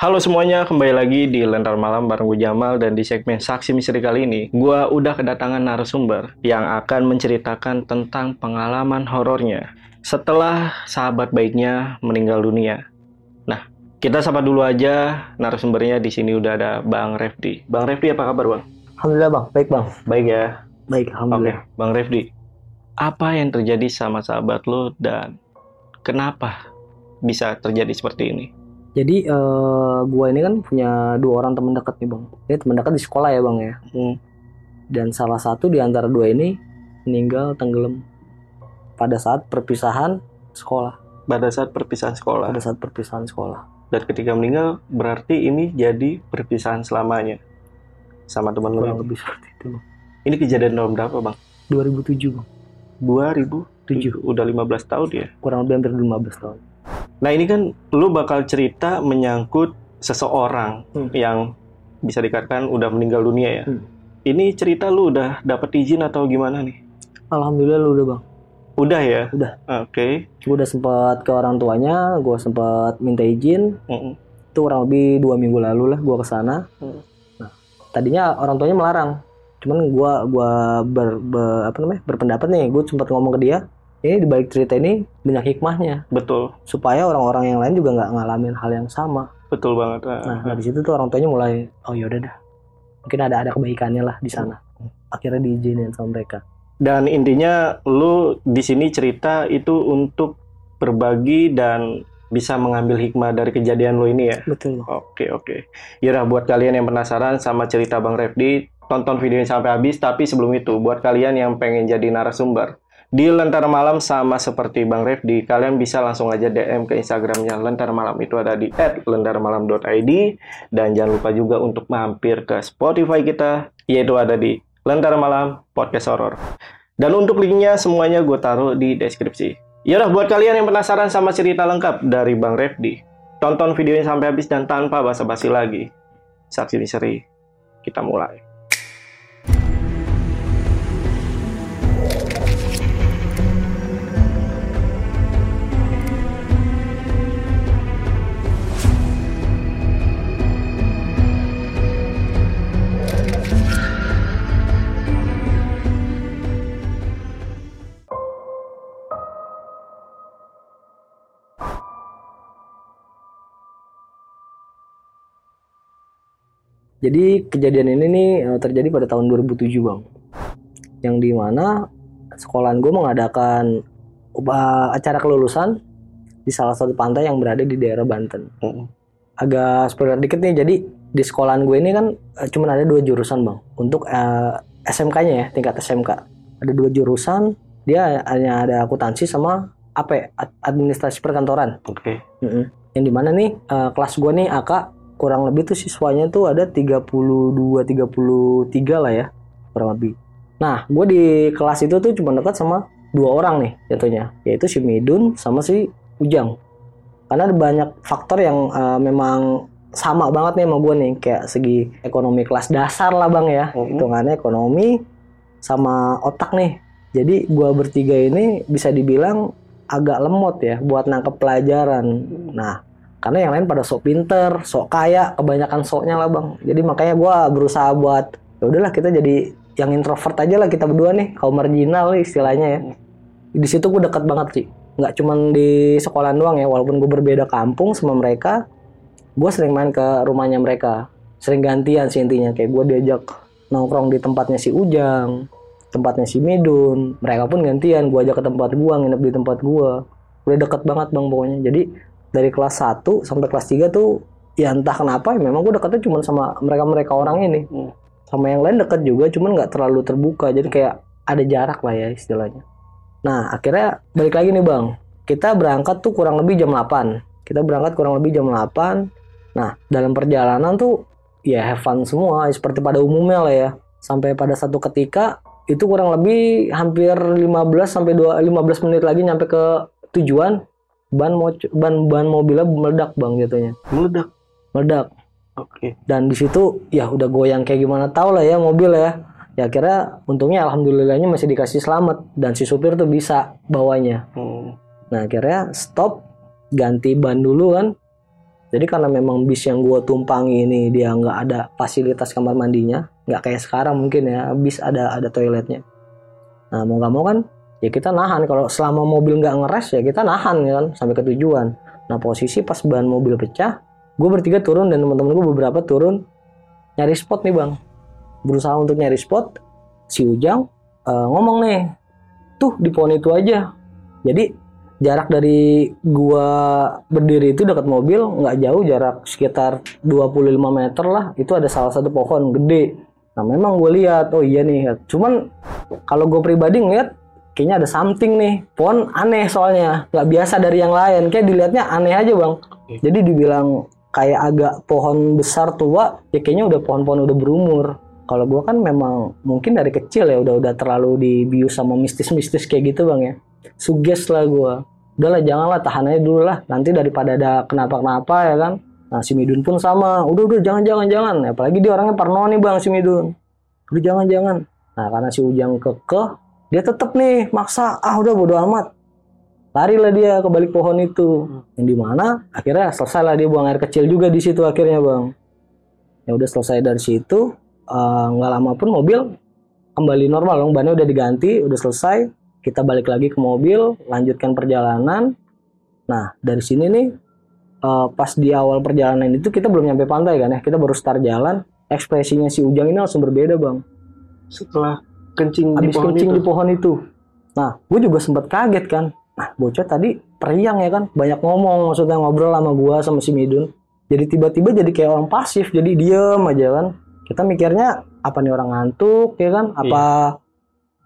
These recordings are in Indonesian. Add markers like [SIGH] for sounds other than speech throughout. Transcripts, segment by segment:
Halo semuanya, kembali lagi di Lentar Malam bareng gue Jamal dan di segmen Saksi Misteri kali ini, gue udah kedatangan narasumber yang akan menceritakan tentang pengalaman horornya setelah sahabat baiknya meninggal dunia. Nah, kita sapa dulu aja narasumbernya di sini udah ada Bang Refdi. Bang Refdi apa kabar Bang? Alhamdulillah bang, baik bang. Baik ya. Baik, Oke, alhamdulillah. Bang Refdi. Apa yang terjadi sama sahabat lo dan kenapa bisa terjadi seperti ini? Jadi eh gua ini kan punya dua orang teman dekat nih bang. Ini teman dekat di sekolah ya bang ya. Hmm. Dan salah satu di antara dua ini meninggal tenggelam pada saat perpisahan sekolah. Pada saat perpisahan sekolah. Pada saat perpisahan sekolah. dan ketika meninggal berarti ini jadi perpisahan selamanya sama teman ini. lebih seperti itu bang. Ini kejadian tahun berapa bang? 2007 bang. 2007 udah 15 tahun ya. Kurang lebih hampir 15 tahun. Nah ini kan lu bakal cerita menyangkut seseorang Hmm. yang bisa dikatakan udah meninggal dunia ya. Hmm. Ini cerita lu udah dapat izin atau gimana nih? Alhamdulillah lu udah bang. Udah ya? Udah. Oke. Gue udah sempat ke orang tuanya, gue sempat minta izin. Mm-mm. Itu kurang lebih dua minggu lalu lah gue ke sana. Hmm. Nah, tadinya orang tuanya melarang. Cuman gue gua ber, be- apa namanya berpendapat nih, gue sempat ngomong ke dia, ini di balik cerita ini banyak hikmahnya Betul, supaya orang-orang yang lain juga nggak ngalamin hal yang sama. betul banget. Nah dari situ tuh orang tuanya mulai, oh yaudah dah, mungkin ada ada kebaikannya lah di sana. Akhirnya diizinin sama mereka. Dan intinya lu di sini cerita itu untuk berbagi dan bisa mengambil hikmah dari kejadian lu ini ya. Betul. Oke oke. Yaudah buat kalian yang penasaran sama cerita Bang Refdi, tonton videonya sampai habis. Tapi sebelum itu, buat kalian yang pengen jadi narasumber di Lentera Malam sama seperti Bang Refdi, kalian bisa langsung aja DM ke Instagramnya Lentera Malam itu ada di @lentaramalam.id dan jangan lupa juga untuk mampir ke Spotify kita yaitu ada di Lentera Malam Podcast Horror. Dan untuk linknya semuanya gue taruh di deskripsi. Yaudah buat kalian yang penasaran sama cerita lengkap dari Bang Refdi, tonton videonya sampai habis dan tanpa basa-basi lagi. Saksi misteri, kita mulai. Jadi kejadian ini nih eh, terjadi pada tahun 2007 bang, yang di mana sekolahan gue mengadakan uh, acara kelulusan di salah satu pantai yang berada di daerah Banten. Mm. Agak spoiler dikit nih, jadi di sekolahan gue ini kan eh, cuma ada dua jurusan bang, untuk eh, SMK-nya ya tingkat SMK. Ada dua jurusan, dia hanya ada akuntansi sama apa ya, ad- administrasi perkantoran. Oke. Mm-mm. Yang di mana nih kelas gue nih AK kurang lebih tuh siswanya tuh ada 32 33 lah ya kurang lebih. Nah, gue di kelas itu tuh cuma dekat sama dua orang nih jatuhnya, yaitu si Midun sama si Ujang. Karena ada banyak faktor yang eh, memang sama banget nih sama gue nih, kayak segi ekonomi kelas dasar lah bang ya, Mhm. hitungannya ekonomi sama otak nih. Jadi gua bertiga ini bisa dibilang agak lemot ya buat nangkep pelajaran. Nah, karena yang lain pada sok pinter, sok kaya, kebanyakan soknya lah bang. Jadi makanya gua berusaha buat ya udahlah kita jadi yang introvert aja lah kita berdua nih, kaum marginal istilahnya ya. Di situ gue deket banget sih. Nggak cuman di sekolah doang ya, walaupun gue berbeda kampung sama mereka, gue sering main ke rumahnya mereka. Sering gantian sih intinya, kayak gue diajak nongkrong di tempatnya si Ujang, tempatnya si Midun. Mereka pun gantian, gue ajak ke tempat gue, nginep di tempat gue. Udah deket banget bang pokoknya. Jadi dari kelas 1 sampai kelas 3 tuh ya entah kenapa ya memang gue deketnya cuma sama mereka-mereka orang ini. Hmm. Sama yang lain deket juga, cuman nggak terlalu terbuka. Jadi kayak ada jarak lah ya istilahnya. Nah akhirnya balik lagi nih bang. Kita berangkat tuh kurang lebih jam 8. Kita berangkat kurang lebih jam 8. Nah dalam perjalanan tuh ya have fun semua seperti pada umumnya lah ya. Sampai pada satu ketika itu kurang lebih hampir 15 sampai 2 15 menit lagi nyampe ke tujuan ban mau ban ban mobilnya meledak bang jatuhnya Meledak. meledak Oke. dan di situ ya udah goyang kayak gimana tau lah ya mobil ya ya akhirnya untungnya alhamdulillahnya masih dikasih selamat dan si supir tuh bisa bawanya Hmm. nah akhirnya stop ganti ban dulu kan Jadi karena memang bis yang gue tumpangi ini dia nggak ada fasilitas kamar mandinya, nggak kayak sekarang mungkin ya bis ada ada toiletnya. Nah mau nggak mau kan ya kita nahan kalau selama mobil nggak ngeres ya kita nahan ya kan sampai ke tujuan. Nah posisi pas ban mobil pecah, gue bertiga turun dan teman-teman gue beberapa turun nyari spot nih bang. Berusaha untuk nyari spot, si Ujang eh, ngomong nih, tuh di pohon itu aja. Jadi jarak dari gua berdiri itu dekat mobil nggak jauh jarak sekitar 25 meter lah itu ada salah satu pohon gede nah memang gue lihat oh iya nih cuman kalau gue pribadi ngeliat kayaknya ada something nih. Pohon aneh soalnya. Nggak biasa dari yang lain. Kayak dilihatnya aneh aja bang. Jadi dibilang kayak agak pohon besar tua ya kayaknya udah pohon-pohon udah berumur. Kalau gua kan memang mungkin dari kecil ya udah udah terlalu dibius sama mistis-mistis kayak gitu bang ya. Suges lah gua. Udahlah janganlah tahan aja dulu lah. Nanti daripada ada kenapa-kenapa ya kan. Nah si Midun pun sama. Udah udah jangan jangan jangan. Apalagi dia orangnya parno nih bang si Midun. Udah jangan jangan. Nah karena si Ujang kekeh dia tetep nih maksa. Ah udah bodo amat. Lari lah dia ke balik pohon itu. Yang di mana akhirnya selesai lah dia buang air kecil juga di situ akhirnya bang. Ya udah selesai dari situ. Eh, nggak lama pun mobil kembali normal dong. Bannya udah diganti udah selesai. Kita balik lagi ke mobil lanjutkan perjalanan. Nah dari sini nih eh, pas di awal perjalanan itu kita belum nyampe pantai kan ya. Kita baru start jalan. Ekspresinya si Ujang ini langsung berbeda bang. Setelah kencing di pohon kencing itu. di pohon itu. Nah gue juga sempat kaget kan. Nah bocah tadi periang ya kan. Banyak ngomong maksudnya ngobrol sama gua sama si Midun. Jadi tiba-tiba jadi kayak orang pasif jadi diem aja kan. Kita mikirnya apa nih orang ngantuk ya kan? Apa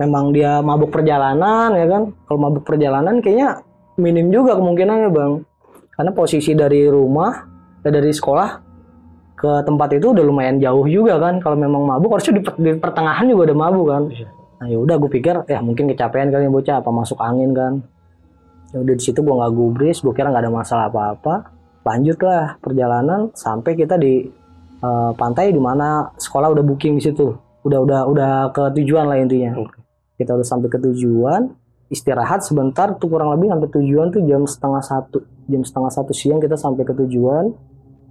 memang dia mabuk perjalanan ya kan? Kalau mabuk perjalanan kayaknya minim juga kemungkinannya bang. Karena posisi dari rumah eh, dari sekolah ke tempat itu udah lumayan jauh juga kan. Kalau memang mabuk harusnya di, di pertengahan juga udah mabuk kan. Iya. nah ya udah gue pikir ya mungkin kecapean kali ya bocah apa masuk angin kan. Ya udah di situ gue nggak gubris gue kira nggak ada masalah apa-apa. Lanjutlah perjalanan sampai kita di eh, pantai di mana sekolah udah booking di situ. Udah udah udah ke tujuan lah intinya. Kita udah sampai ke tujuan istirahat sebentar tuh kurang lebih sampai tujuan tuh jam setengah satu. Jam setengah satu siang kita sampai ke tujuan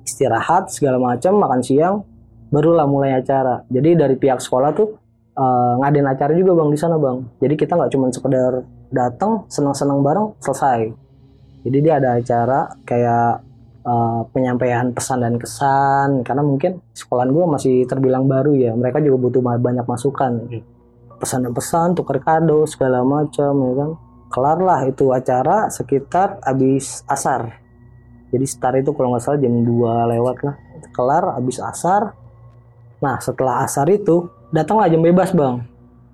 istirahat segala macam makan siang barulah mulai acara. Jadi dari pihak sekolah tuh eh, ngadain acara juga bang di sana bang. Jadi kita nggak cuma sekedar datang senang-senang bareng selesai. Jadi dia ada acara kayak eh, penyampaian pesan dan kesan karena mungkin sekolahan gue masih terbilang baru ya. Mereka juga butuh banyak masukan. Pesan dan pesan tukar kado segala macam ya kan. Kelar lah itu acara sekitar habis asar jadi start itu kalau nggak salah jam 2 lewat lah. Kelar habis asar. Nah setelah asar itu datanglah jam bebas bang.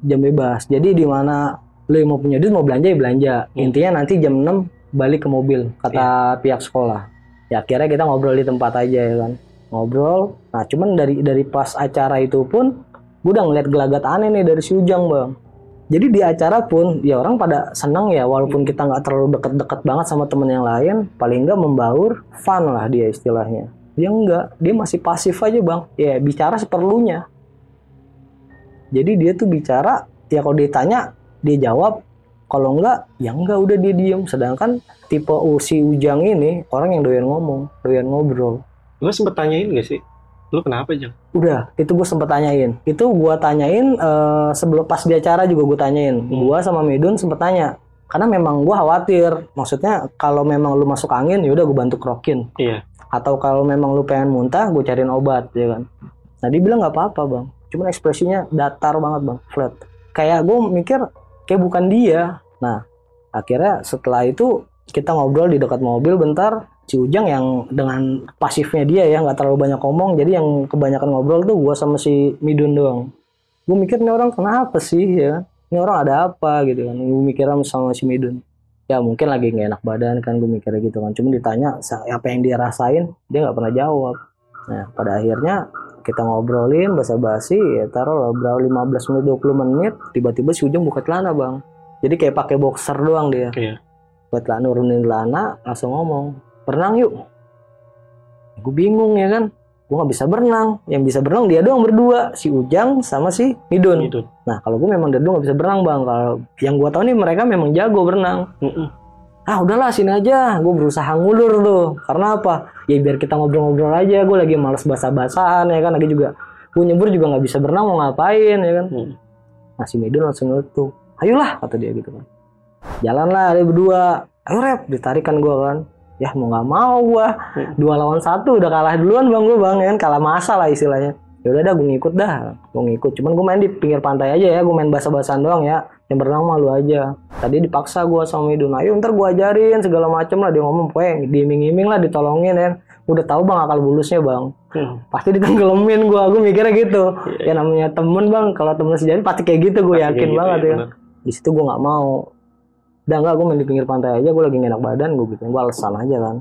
Jam bebas. Jadi di mana lo yang mau punya duit mau belanja ya belanja. Hmm. intinya nanti jam 6 balik ke mobil kata pihak sekolah. Ya akhirnya kita ngobrol di tempat aja ya kan. Ngobrol. Nah cuman dari dari pas acara itu pun gue udah ngeliat gelagat aneh nih dari si Ujang bang jadi di acara pun ya orang pada senang ya walaupun kita nggak terlalu deket-deket banget sama temen yang lain paling nggak membaur fun lah dia istilahnya. Dia enggak dia masih pasif aja bang. Ya bicara seperlunya. Jadi dia tuh bicara ya kalau ditanya dia jawab. Kalau enggak ya enggak udah dia diem. Sedangkan tipe si Ujang ini orang yang doyan ngomong doyan ngobrol. Lu sempet tanyain gak sih? Lu kenapa, Jang? Udah, itu gue sempet tanyain. Itu gue tanyain eh, sebelum pas di acara juga gue tanyain. Gue sama Medun sempet tanya. Karena memang gue khawatir. Maksudnya kalau memang lu masuk angin, ya udah gue bantu krokin. Iya. Atau kalau memang lu pengen muntah, gue cariin obat, ya kan. Nah dia bilang nggak apa-apa bang. Cuman ekspresinya datar banget bang, flat. Kayak gue mikir kayak bukan dia. Nah akhirnya setelah itu kita ngobrol di dekat mobil bentar. Si Ujang yang dengan pasifnya dia ya nggak terlalu banyak ngomong. Jadi yang kebanyakan ngobrol tuh gue sama si Midun doang. Gue mikir nih orang kenapa sih ya? Ini orang ada apa gitu kan? Gue mikirnya sama si Midun. Ya mungkin lagi nggak enak badan kan gue mikirnya gitu kan. Cuma ditanya apa yang dia rasain, dia nggak pernah jawab. Nah, pada akhirnya kita ngobrolin basa-basi ya taruh lah berapa 15 menit 20 menit tiba-tiba si Ujung buka celana bang jadi kayak pakai boxer doang dia Iya. buat celana nurunin celana langsung ngomong berenang yuk. Gue bingung ya kan. Gue nggak bisa berenang. Yang bisa berenang dia doang berdua. Si Ujang sama si Midun Gitu. nah kalau gue memang dulu nggak bisa berenang bang. Kalau yang gue tahu nih mereka memang jago berenang. Ah udahlah sini aja. Gue berusaha ngulur tuh. Karena apa? Ya biar kita ngobrol-ngobrol aja. Gue lagi males basa-basaan ya kan. Lagi juga gue nyebur juga nggak bisa berenang mau ngapain ya kan. Hmm. nah si Midun langsung tuh ayolah kata dia gitu kan. Jalanlah dia berdua. Ayo rep ditarikan gue kan ya mau nggak mau gue Hmm. dua lawan satu udah kalah duluan bang gue bang ya kan. Kalah masa lah istilahnya. Ya udah dah gue ngikut dah. Gue ngikut. Cuman gue main di pinggir pantai aja ya gue main basa-basan doang ya. Yang berenang malu aja. Tadi dipaksa gue sama Midun ayo ntar gue ajarin segala macem lah. Dia ngomong pokoknya diiming-iming lah ditolongin ya udah tahu bang akal bulusnya bang. Hmm. pasti ditenggelamin gue gue mikirnya gitu. Ya namanya temen bang. Kalau temen sejati pasti kayak gitu gue yakin gitu banget ya. bener. di situ gue nggak mau udah nggak gue main di pinggir pantai aja gue lagi nggak enak badan gue gitu gue alasan aja kan.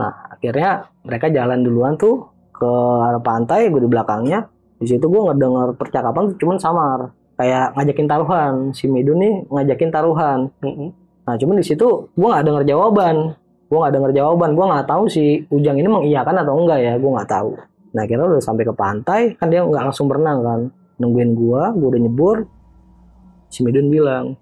Nah akhirnya mereka jalan duluan tuh ke arah pantai gue di belakangnya. Di situ gue ngedenger percakapan tuh cuman samar. Kayak ngajakin taruhan. Si Midun nih ngajakin taruhan. Nah cuman di situ gue nggak denger jawaban. Gue nggak denger jawaban. Gue nggak tahu si Ujang ini mengiyakan atau enggak ya gue nggak tahu. Nah akhirnya udah sampai ke pantai kan dia nggak langsung berenang kan. Nungguin gue gue udah nyebur. Si Midun bilang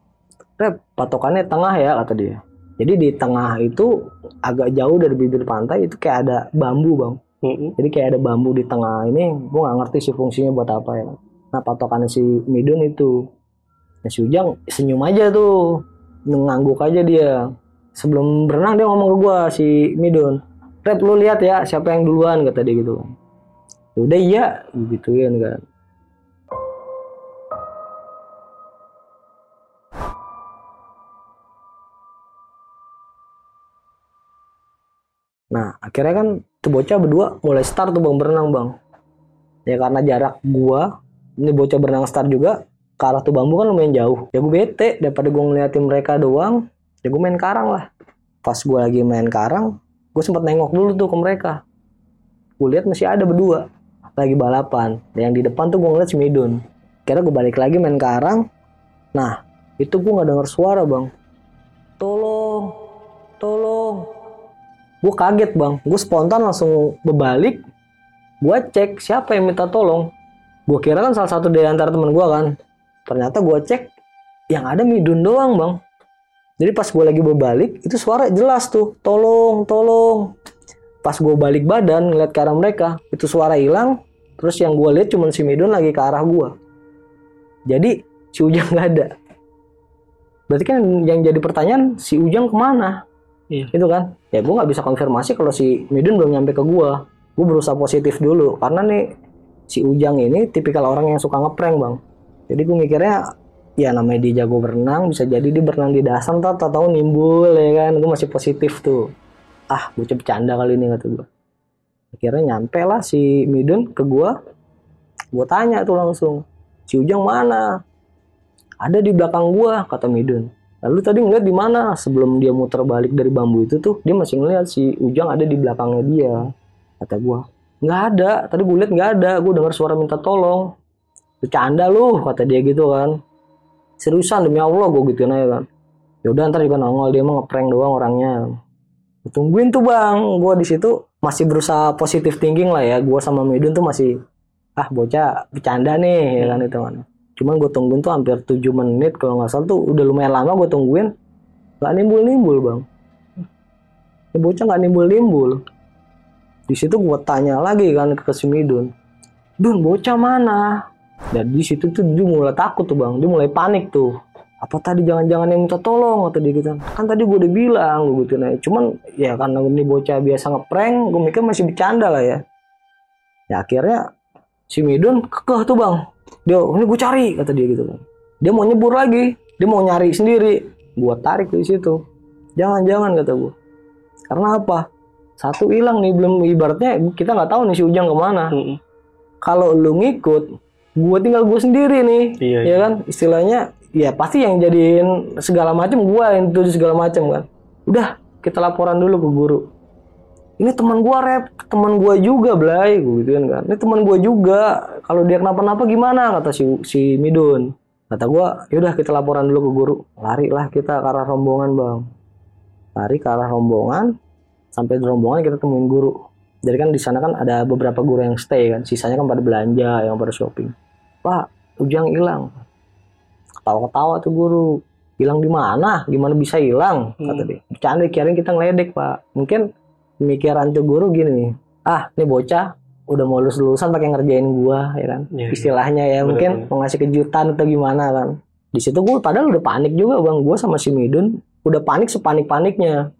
Rep patokannya tengah ya kata dia. Jadi di tengah itu agak jauh dari bibir pantai itu kayak ada bambu bang. Hmm. jadi kayak ada bambu di tengah ini gue nggak ngerti sih fungsinya buat apa ya. Nah patokannya si Midun itu. Nah si Ujang senyum aja tuh. Ngangguk aja dia. Sebelum berenang dia ngomong ke gue si Midun. Rep lu lihat ya siapa yang duluan kata dia gitu. Ya udah iya gituin kan Nah, akhirnya kan tuh bocah berdua mulai start tuh bang berenang bang. Ya karena jarak gua, ini bocah berenang start juga ke arah tuh bambu kan lumayan jauh. Ya gue bete daripada gua ngeliatin mereka doang, ya gue main karang lah. Pas gua lagi main karang, gue sempat nengok dulu tuh ke mereka. Gue lihat masih ada berdua lagi balapan. Yang di depan tuh gue ngeliat si Midun. Kira gue balik lagi main karang. Nah, itu gue nggak dengar suara bang. Tolong, tolong, gue kaget bang. Gue spontan langsung berbalik gue cek siapa yang minta tolong. Gue kira kan salah satu dari antara teman gue kan. Ternyata gue cek yang ada midun doang bang. Jadi pas gue lagi berbalik itu suara jelas tuh tolong tolong. Pas gue balik badan ngeliat ke arah mereka itu suara hilang. Terus yang gue lihat cuma si midun lagi ke arah gue jadi si ujang nggak ada. Berarti kan yang jadi pertanyaan si ujang ke mana Iya. itu kan? Ya gue nggak bisa konfirmasi kalau si Midun belum nyampe ke gue gue berusaha positif dulu. Karena nih si Ujang ini tipikal orang yang suka ngeprank bang. Jadi gue mikirnya ya namanya dia jago berenang bisa jadi dia berenang di dasar ntar tahu nimbul ya kan? Gue masih positif tuh. Ah gue bercanda kali ini kata gue akhirnya nyampe lah si Midun ke gue gue tanya tuh langsung si Ujang mana? Ada di belakang gue kata Midun Lalu tadi ngeliat di mana sebelum dia muter balik dari bambu itu tuh dia masih ngeliat si Ujang ada di belakangnya dia. Kata gua, nggak ada. Tadi gue liat nggak ada. Gue dengar suara minta tolong. Bercanda lu, kata dia gitu kan. Seriusan demi Allah gue gituin aja kan. Yaudah ntar juga nongol dia mah ngeprank doang orangnya. Gua Tungguin tuh bang, gue di situ masih berusaha positif thinking lah ya. Gue sama Medun tuh masih ah bocah bercanda nih ya kan itu kan cuman gue tungguin tuh hampir 7 menit kalau nggak salah tuh udah lumayan lama gue tungguin. Nggak nimbul nimbul bang. Ini bocah nggak nimbul nimbul di situ gue tanya lagi kan ke si Midun Dun bocah mana? Dan di situ tuh dia mulai takut tuh bang. Dia mulai panik tuh. Apa tadi jangan-jangan yang minta tolong? atau dia gitu. Kan tadi gue udah bilang gue gitu nah cuman ya karena ini bocah biasa ngeprank gue mikir masih bercanda lah ya. Ya akhirnya si Midun kekeh tuh bang dia ini gue cari kata dia gitu kan. Dia mau nyebur lagi. Dia mau nyari sendiri. Gue tarik di situ. Jangan jangan kata gue karena apa? Satu hilang nih belum ibaratnya kita nggak tahu nih si Ujang ke mana. Hmm. kalau lu ngikut gue tinggal gue sendiri nih Iya, ya iya. kan? Istilahnya ya pasti yang jadiin segala macam gue yang tujuh segala macam kan. Udah kita laporan dulu ke guru. Ini teman gua rep. Teman gua juga Blay gue gituin kan. Ini teman gua juga kalau dia kenapa-napa gimana? kata si si Midun. Kata gua yaudah kita laporan dulu ke guru. Lari lah kita ke arah rombongan bang. Lari ke arah rombongan. Sampai di rombongan kita temuin guru. Jadi kan di sana kan ada beberapa guru yang stay kan. Sisanya kan pada belanja yang pada shopping. Pak Ujang hilang. Ketawa-ketawa tuh guru. Hilang di mana? Gimana bisa hilang? Kata Hmm. dia. Bercanda kirain kita ngeledek pak. Mungkin pemikiran tuh guru gini ah ini bocah udah mau lulus lulusan pakai ngerjain gua ya kan? Iya, iya. istilahnya ya Bener, mungkin bener. mau ngasih kejutan atau gimana kan? Di situ gue padahal udah panik juga bang. Gue sama si Midun udah panik sepanik paniknya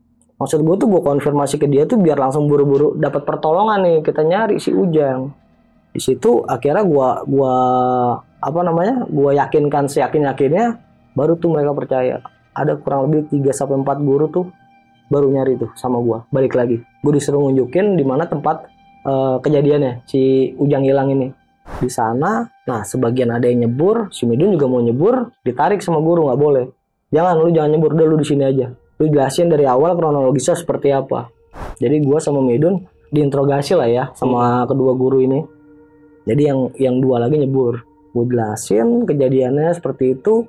maksud gue tuh gue konfirmasi ke dia tuh biar langsung buru-buru dapat pertolongan nih kita nyari si Ujang. Di situ akhirnya gua gua apa namanya gua yakinkan seyakin yakinnya baru tuh mereka percaya. Ada kurang lebih 3 sampai 4 guru tuh baru nyari tuh sama gua. Balik lagi. Gue disuruh nunjukin di mana tempat eh, kejadiannya si Ujang hilang ini. Di sana nah sebagian ada yang nyebur si Midun juga mau nyebur ditarik sama guru nggak boleh. Jangan lu jangan nyebur dulu di sini aja. Lu jelasin dari awal kronologisnya seperti apa. Jadi gua sama Midun diinterogasi lah ya sama kedua guru ini. Jadi yang yang dua lagi nyebur. Gue jelasin kejadiannya seperti itu.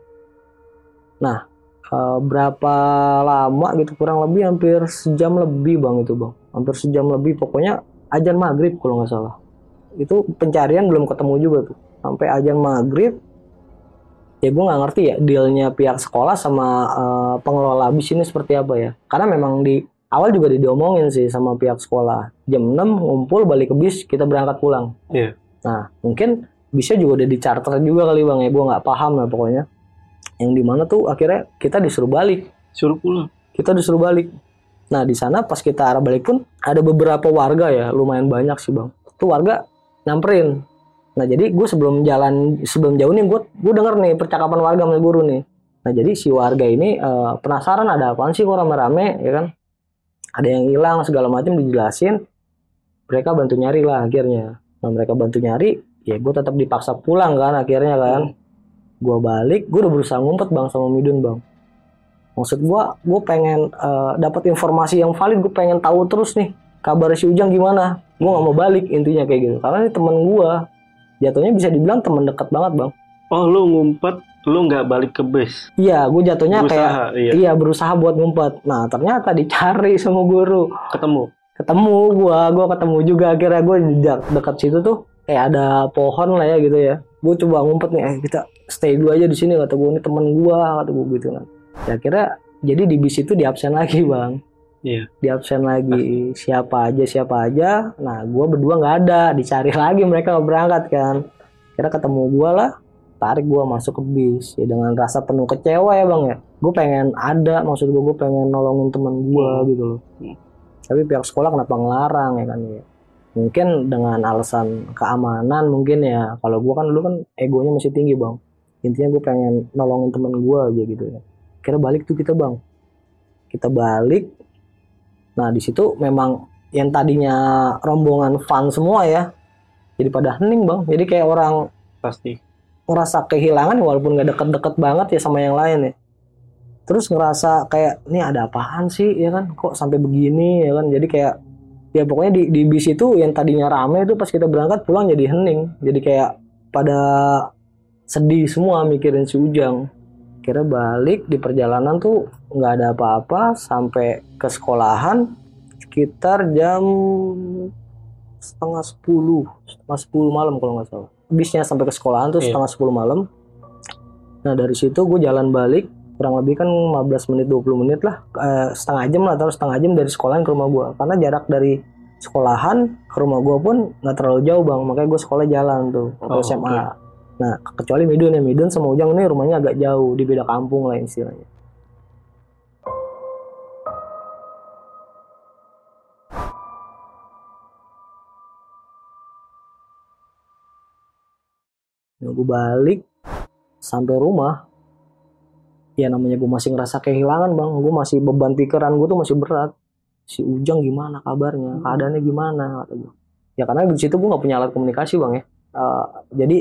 Nah eh, berapa lama gitu kurang lebih hampir sejam lebih bang itu bang. Hampir sejam lebih pokoknya ajan maghrib kalau nggak salah. Itu pencarian belum ketemu juga tuh. Sampai ajan maghrib ya gue nggak ngerti ya dealnya pihak sekolah sama eh, pengelola bis ini seperti apa ya. Karena memang di awal juga diomongin sih sama pihak sekolah. Jam 6 ngumpul balik ke bis kita berangkat pulang. Iya. nah mungkin bisnya juga udah di charter juga kali bang ya. Gue nggak paham lah pokoknya. Yang di mana tuh akhirnya kita disuruh balik. Suruh pulang. kita disuruh balik nah di sana pas kita arah balik pun ada beberapa warga ya lumayan banyak sih bang. Tuh warga nyamperin. Nah jadi gue sebelum jalan sebelum jauh nih gue gue denger nih percakapan warga sama guru nih. Nah jadi si warga ini eh, penasaran ada apaan sih kok rame-rame ya kan? Ada yang hilang segala macam dijelasin. Mereka bantu nyari lah akhirnya. Nah mereka bantu nyari ya gue tetap dipaksa pulang kan akhirnya kan. Gue balik gue udah berusaha ngumpet bang sama Midun bang maksud gue gue pengen eh, dapat informasi yang valid gue pengen tahu terus nih kabar si Ujang gimana. Gue nggak mau balik intinya kayak gitu. Karena ini temen gue jatuhnya bisa dibilang temen deket banget bang. Oh, lu ngumpet, lu nggak balik ke base. iya gue jatuhnya kayak Berusaha, iya. iya berusaha buat ngumpet. Nah ternyata dicari sama guru. Ketemu. ketemu gua gua ketemu juga. Akhirnya gue dekat dekat situ tuh kayak ada pohon lah ya gitu ya. Gue coba ngumpet nih eh kita stay dulu aja di sini kata gue ini temen gua kata gue gitu kan ya akhirnya jadi di bis itu di absen lagi bang. Iya. di absen lagi siapa aja siapa aja. Nah gua berdua nggak ada. Dicari [LAUGHS] lagi mereka nggak berangkat kan. Kira ketemu gua lah tarik gua masuk ke bis. Ya dengan rasa penuh kecewa ya bang ya. Gue pengen ada maksud gue gue pengen nolongin teman gua Hmm. gitu loh. Hmm. tapi pihak sekolah kenapa ngelarang ya kan ya. Mungkin dengan alasan keamanan mungkin ya. Kalau gua kan dulu kan egonya masih tinggi bang. Intinya gue pengen nolongin teman gua aja gitu ya kira balik tuh kita bang. Kita balik. Nah di situ memang yang tadinya rombongan fun semua ya jadi pada hening bang. Jadi kayak orang Pasti. ngerasa kehilangan walaupun gak deket-deket banget ya sama yang lain ya. Terus ngerasa kayak ini ada apaan sih ya kan? Kok sampai begini ya kan? Jadi kayak ya pokoknya di, di bis itu yang tadinya rame itu pas kita berangkat pulang jadi hening. Jadi kayak pada sedih semua mikirin si Ujang kira balik di perjalanan tuh nggak ada apa-apa sampai ke sekolahan sekitar jam setengah sepuluh setengah sepuluh malam kalau nggak salah. Bisnya sampai ke sekolahan tuh Iya. setengah sepuluh malam. Nah dari situ gue jalan balik kurang lebih kan 15 menit 20 menit lah eh, setengah jam lah atau setengah jam dari sekolahan ke rumah gue karena jarak dari sekolahan ke rumah gue pun nggak terlalu jauh bang. Makanya gue sekolah jalan tuh waktu Oh, SMA oke. Nah kecuali Midun ya. Midun sama Ujang ini rumahnya agak jauh di beda kampung lah istilahnya. Nunggu balik sampai rumah. Ya namanya gue masih ngerasa kehilangan bang. Gue masih beban pikiran gue tuh masih berat. Si Ujang gimana kabarnya? Keadaannya gimana? Kata gue ya karena di situ gue nggak punya alat komunikasi bang ya. Eh, jadi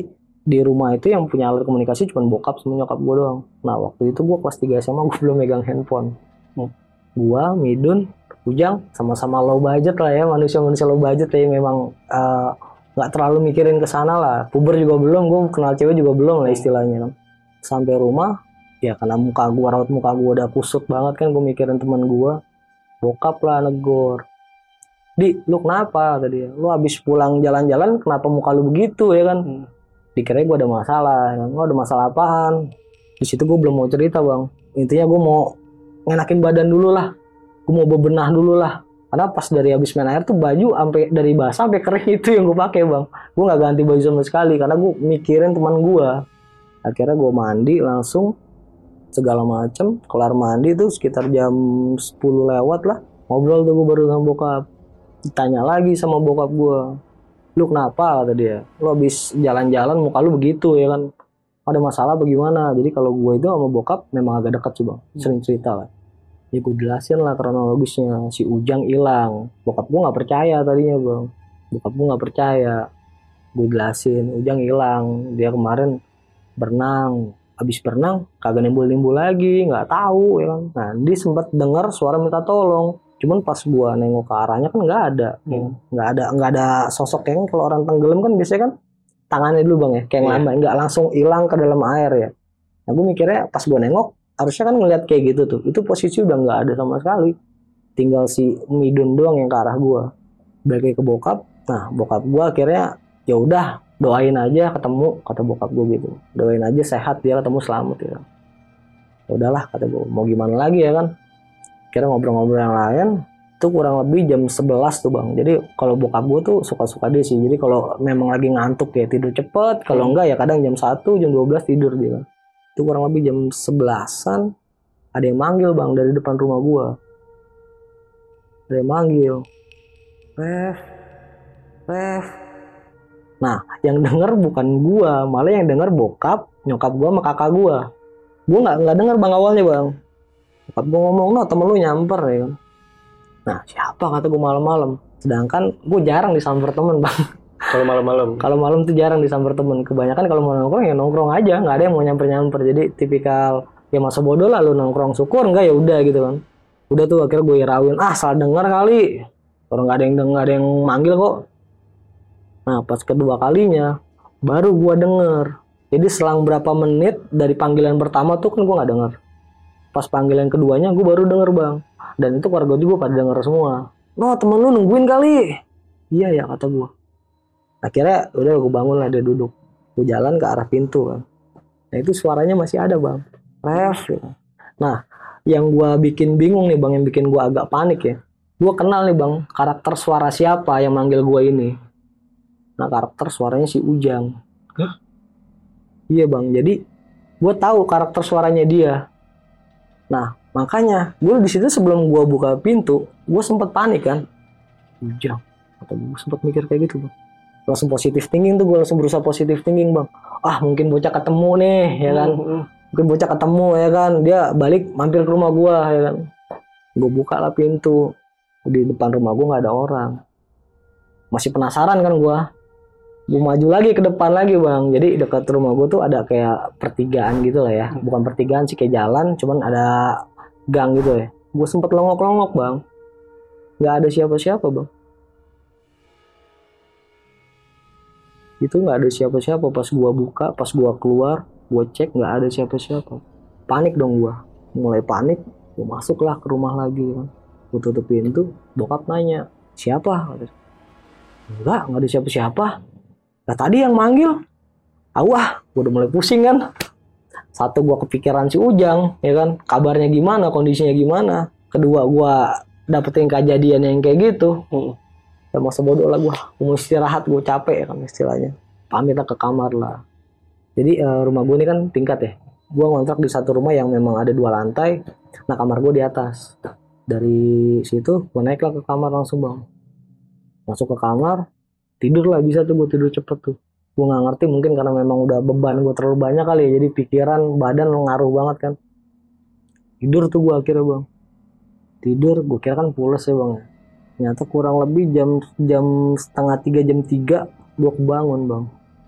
di rumah itu yang punya alat komunikasi cuma bokap sama nyokap gue doang. Nah waktu itu gue kelas 3 SMA gue belum megang handphone. Hmm. gue Midun Ujang sama-sama low budget lah ya manusia-manusia low budget ya memang eh, nggak terlalu mikirin ke sana lah. Puber juga belum gue kenal cewek juga belum lah istilahnya. Sampai rumah ya karena muka gue raut muka gue udah kusut banget kan gue mikirin teman gue bokap lah negor. Di lu kenapa? tadi lu habis pulang jalan-jalan kenapa muka lu begitu? ya kan. Hmm. Dikira gue ada masalah? Gua ada masalah apaan? Di situ gue belum mau cerita bang. Intinya gue mau ngenakin badan dulu lah. Gue mau bebenah dulu lah. Karena pas dari habis main air tuh baju sampai dari basah sampai kering [LAUGHS] itu yang gue pakai bang. Gue nggak ganti baju sama sekali karena gue mikirin teman gue akhirnya gue mandi langsung segala macem. Kelar mandi tuh sekitar jam 10 lewat lah. Ngobrol tuh gue baru sama bokap. Ditanya lagi sama bokap gue lu kenapa? kata dia. Lu habis jalan-jalan muka lu begitu ya kan? Ada masalah bagaimana jadi kalau gue itu sama bokap memang agak dekat sih bang. Sering cerita lah. Ya gue jelasin lah kronologisnya. Si Ujang hilang. Bokap gue nggak percaya tadinya bang. Bokap gue nggak percaya. Gue jelasin Ujang hilang. Dia kemarin berenang. Habis berenang kagak nimbul-nimbul lagi. Nggak tahu ya kan? Nah dia sempat dengar suara minta tolong cuman pas gua nengok ke arahnya kan nggak ada. Kan? nggak ada nggak ada sosok yang kalau orang tenggelam kan biasanya kan tangannya dulu bang ya. Kayak Iya. lama nggak langsung hilang ke dalam air ya. Nah gue mikirnya pas gua nengok harusnya kan ngeliat kayak gitu tuh. Itu posisi udah nggak ada sama sekali. Tinggal si Midun doang yang ke arah gua. Balik ke bokap. Nah bokap gua akhirnya ya udah doain aja ketemu kata bokap gue gitu. Doain aja sehat dia ketemu selamat ya. Ya udahlah kata gue mau gimana lagi ya kan kira ngobrol-ngobrol yang lain itu kurang lebih jam 11 tuh bang jadi kalau bokap gue tuh suka-suka dia sih jadi kalau memang lagi ngantuk ya tidur cepet kalau Hmm. enggak ya kadang jam 1 jam 12 tidur dia itu kurang lebih jam 11an ada yang manggil bang dari depan rumah gua ada yang manggil Ref Ref Nah, yang denger bukan gua, malah yang denger bokap, nyokap gua sama kakak gua. Gua nggak nggak denger bang awalnya bang. Bokap gua ngomong, no temen lu nyamper ya kan. Nah, siapa kata gua malam-malam. Sedangkan gua jarang disamper temen bang. Kalau malam-malam. Kalau malam tuh jarang disamper temen. Kebanyakan kalau mau nongkrong ya nongkrong aja, nggak ada yang mau nyamper-nyamper. Jadi tipikal ya masa bodoh lah lu nongkrong syukur enggak ya udah gitu kan. Udah tuh akhirnya gue irawin, ah salah denger kali. Orang nggak ada yang nggak ada yang manggil kok. Nah pas kedua kalinya baru gua denger. Jadi selang berapa menit dari panggilan pertama tuh kan gua nggak denger. Pas panggilan keduanya gua baru denger bang. Dan itu keluarga juga pada denger semua. No temen lu nungguin kali. Iya ya kata gua. Akhirnya udah gue bangun lah dia duduk. Gue jalan ke arah pintu kan. Nah itu suaranya masih ada bang. Ref. gitu. Nah yang gua bikin bingung nih bang, yang bikin gua agak panik ya. Gua kenal nih bang karakter suara siapa yang manggil gua ini. Nah karakter suaranya si Ujang. Hah? Iya bang, jadi gue tahu karakter suaranya dia. Nah makanya gue di situ sebelum gue buka pintu, gue sempet panik kan. Ujang, atau gue sempet mikir kayak gitu bang. Langsung positif thinking tuh, gue langsung berusaha positif thinking bang. Ah mungkin bocah ketemu nih, ya kan. Hmm, Mungkin bocah ketemu ya kan, dia balik mampir ke rumah gue ya kan. Gue buka lah pintu, di depan rumah gue nggak ada orang. Masih penasaran kan gue gue maju lagi ke depan lagi bang. Jadi dekat rumah gue tuh ada kayak pertigaan gitu lah ya. Bukan pertigaan sih kayak jalan cuman ada gang gitu ya. Gue sempet longok-longok bang. Nggak ada siapa-siapa bang. Itu nggak ada siapa-siapa. Pas gua buka pas gua keluar gua cek nggak ada siapa-siapa. Panik dong gua. Mulai panik gua masuklah ke rumah lagi kan gua tutup pintu bokap nanya siapa? Enggak nggak ada siapa-siapa Nah tadi yang manggil, tahu ah, gue udah mulai pusing kan. Satu gua kepikiran si Ujang, ya kan, kabarnya gimana, kondisinya gimana. Kedua gua dapetin kejadian yang kayak gitu. Hmm. Ya masa bodoh lah gua, mau istirahat, gue capek ya kan istilahnya. Pamit lah ke kamar lah. Jadi eh, rumah gue ini kan tingkat ya. Gua ngontrak di satu rumah yang memang ada dua lantai. Nah kamar gue di atas. Dari situ gue naik lah ke kamar langsung bang. Masuk ke kamar, tidur lah bisa tuh gue tidur cepet tuh. Gue nggak ngerti mungkin karena memang udah beban gue terlalu banyak kali ya jadi pikiran badan ngaruh banget kan. Tidur tuh gue akhirnya bang. Tidur gue kira kan pules ya bang ternyata kurang lebih jam jam setengah tiga jam tiga gue kebangun bang.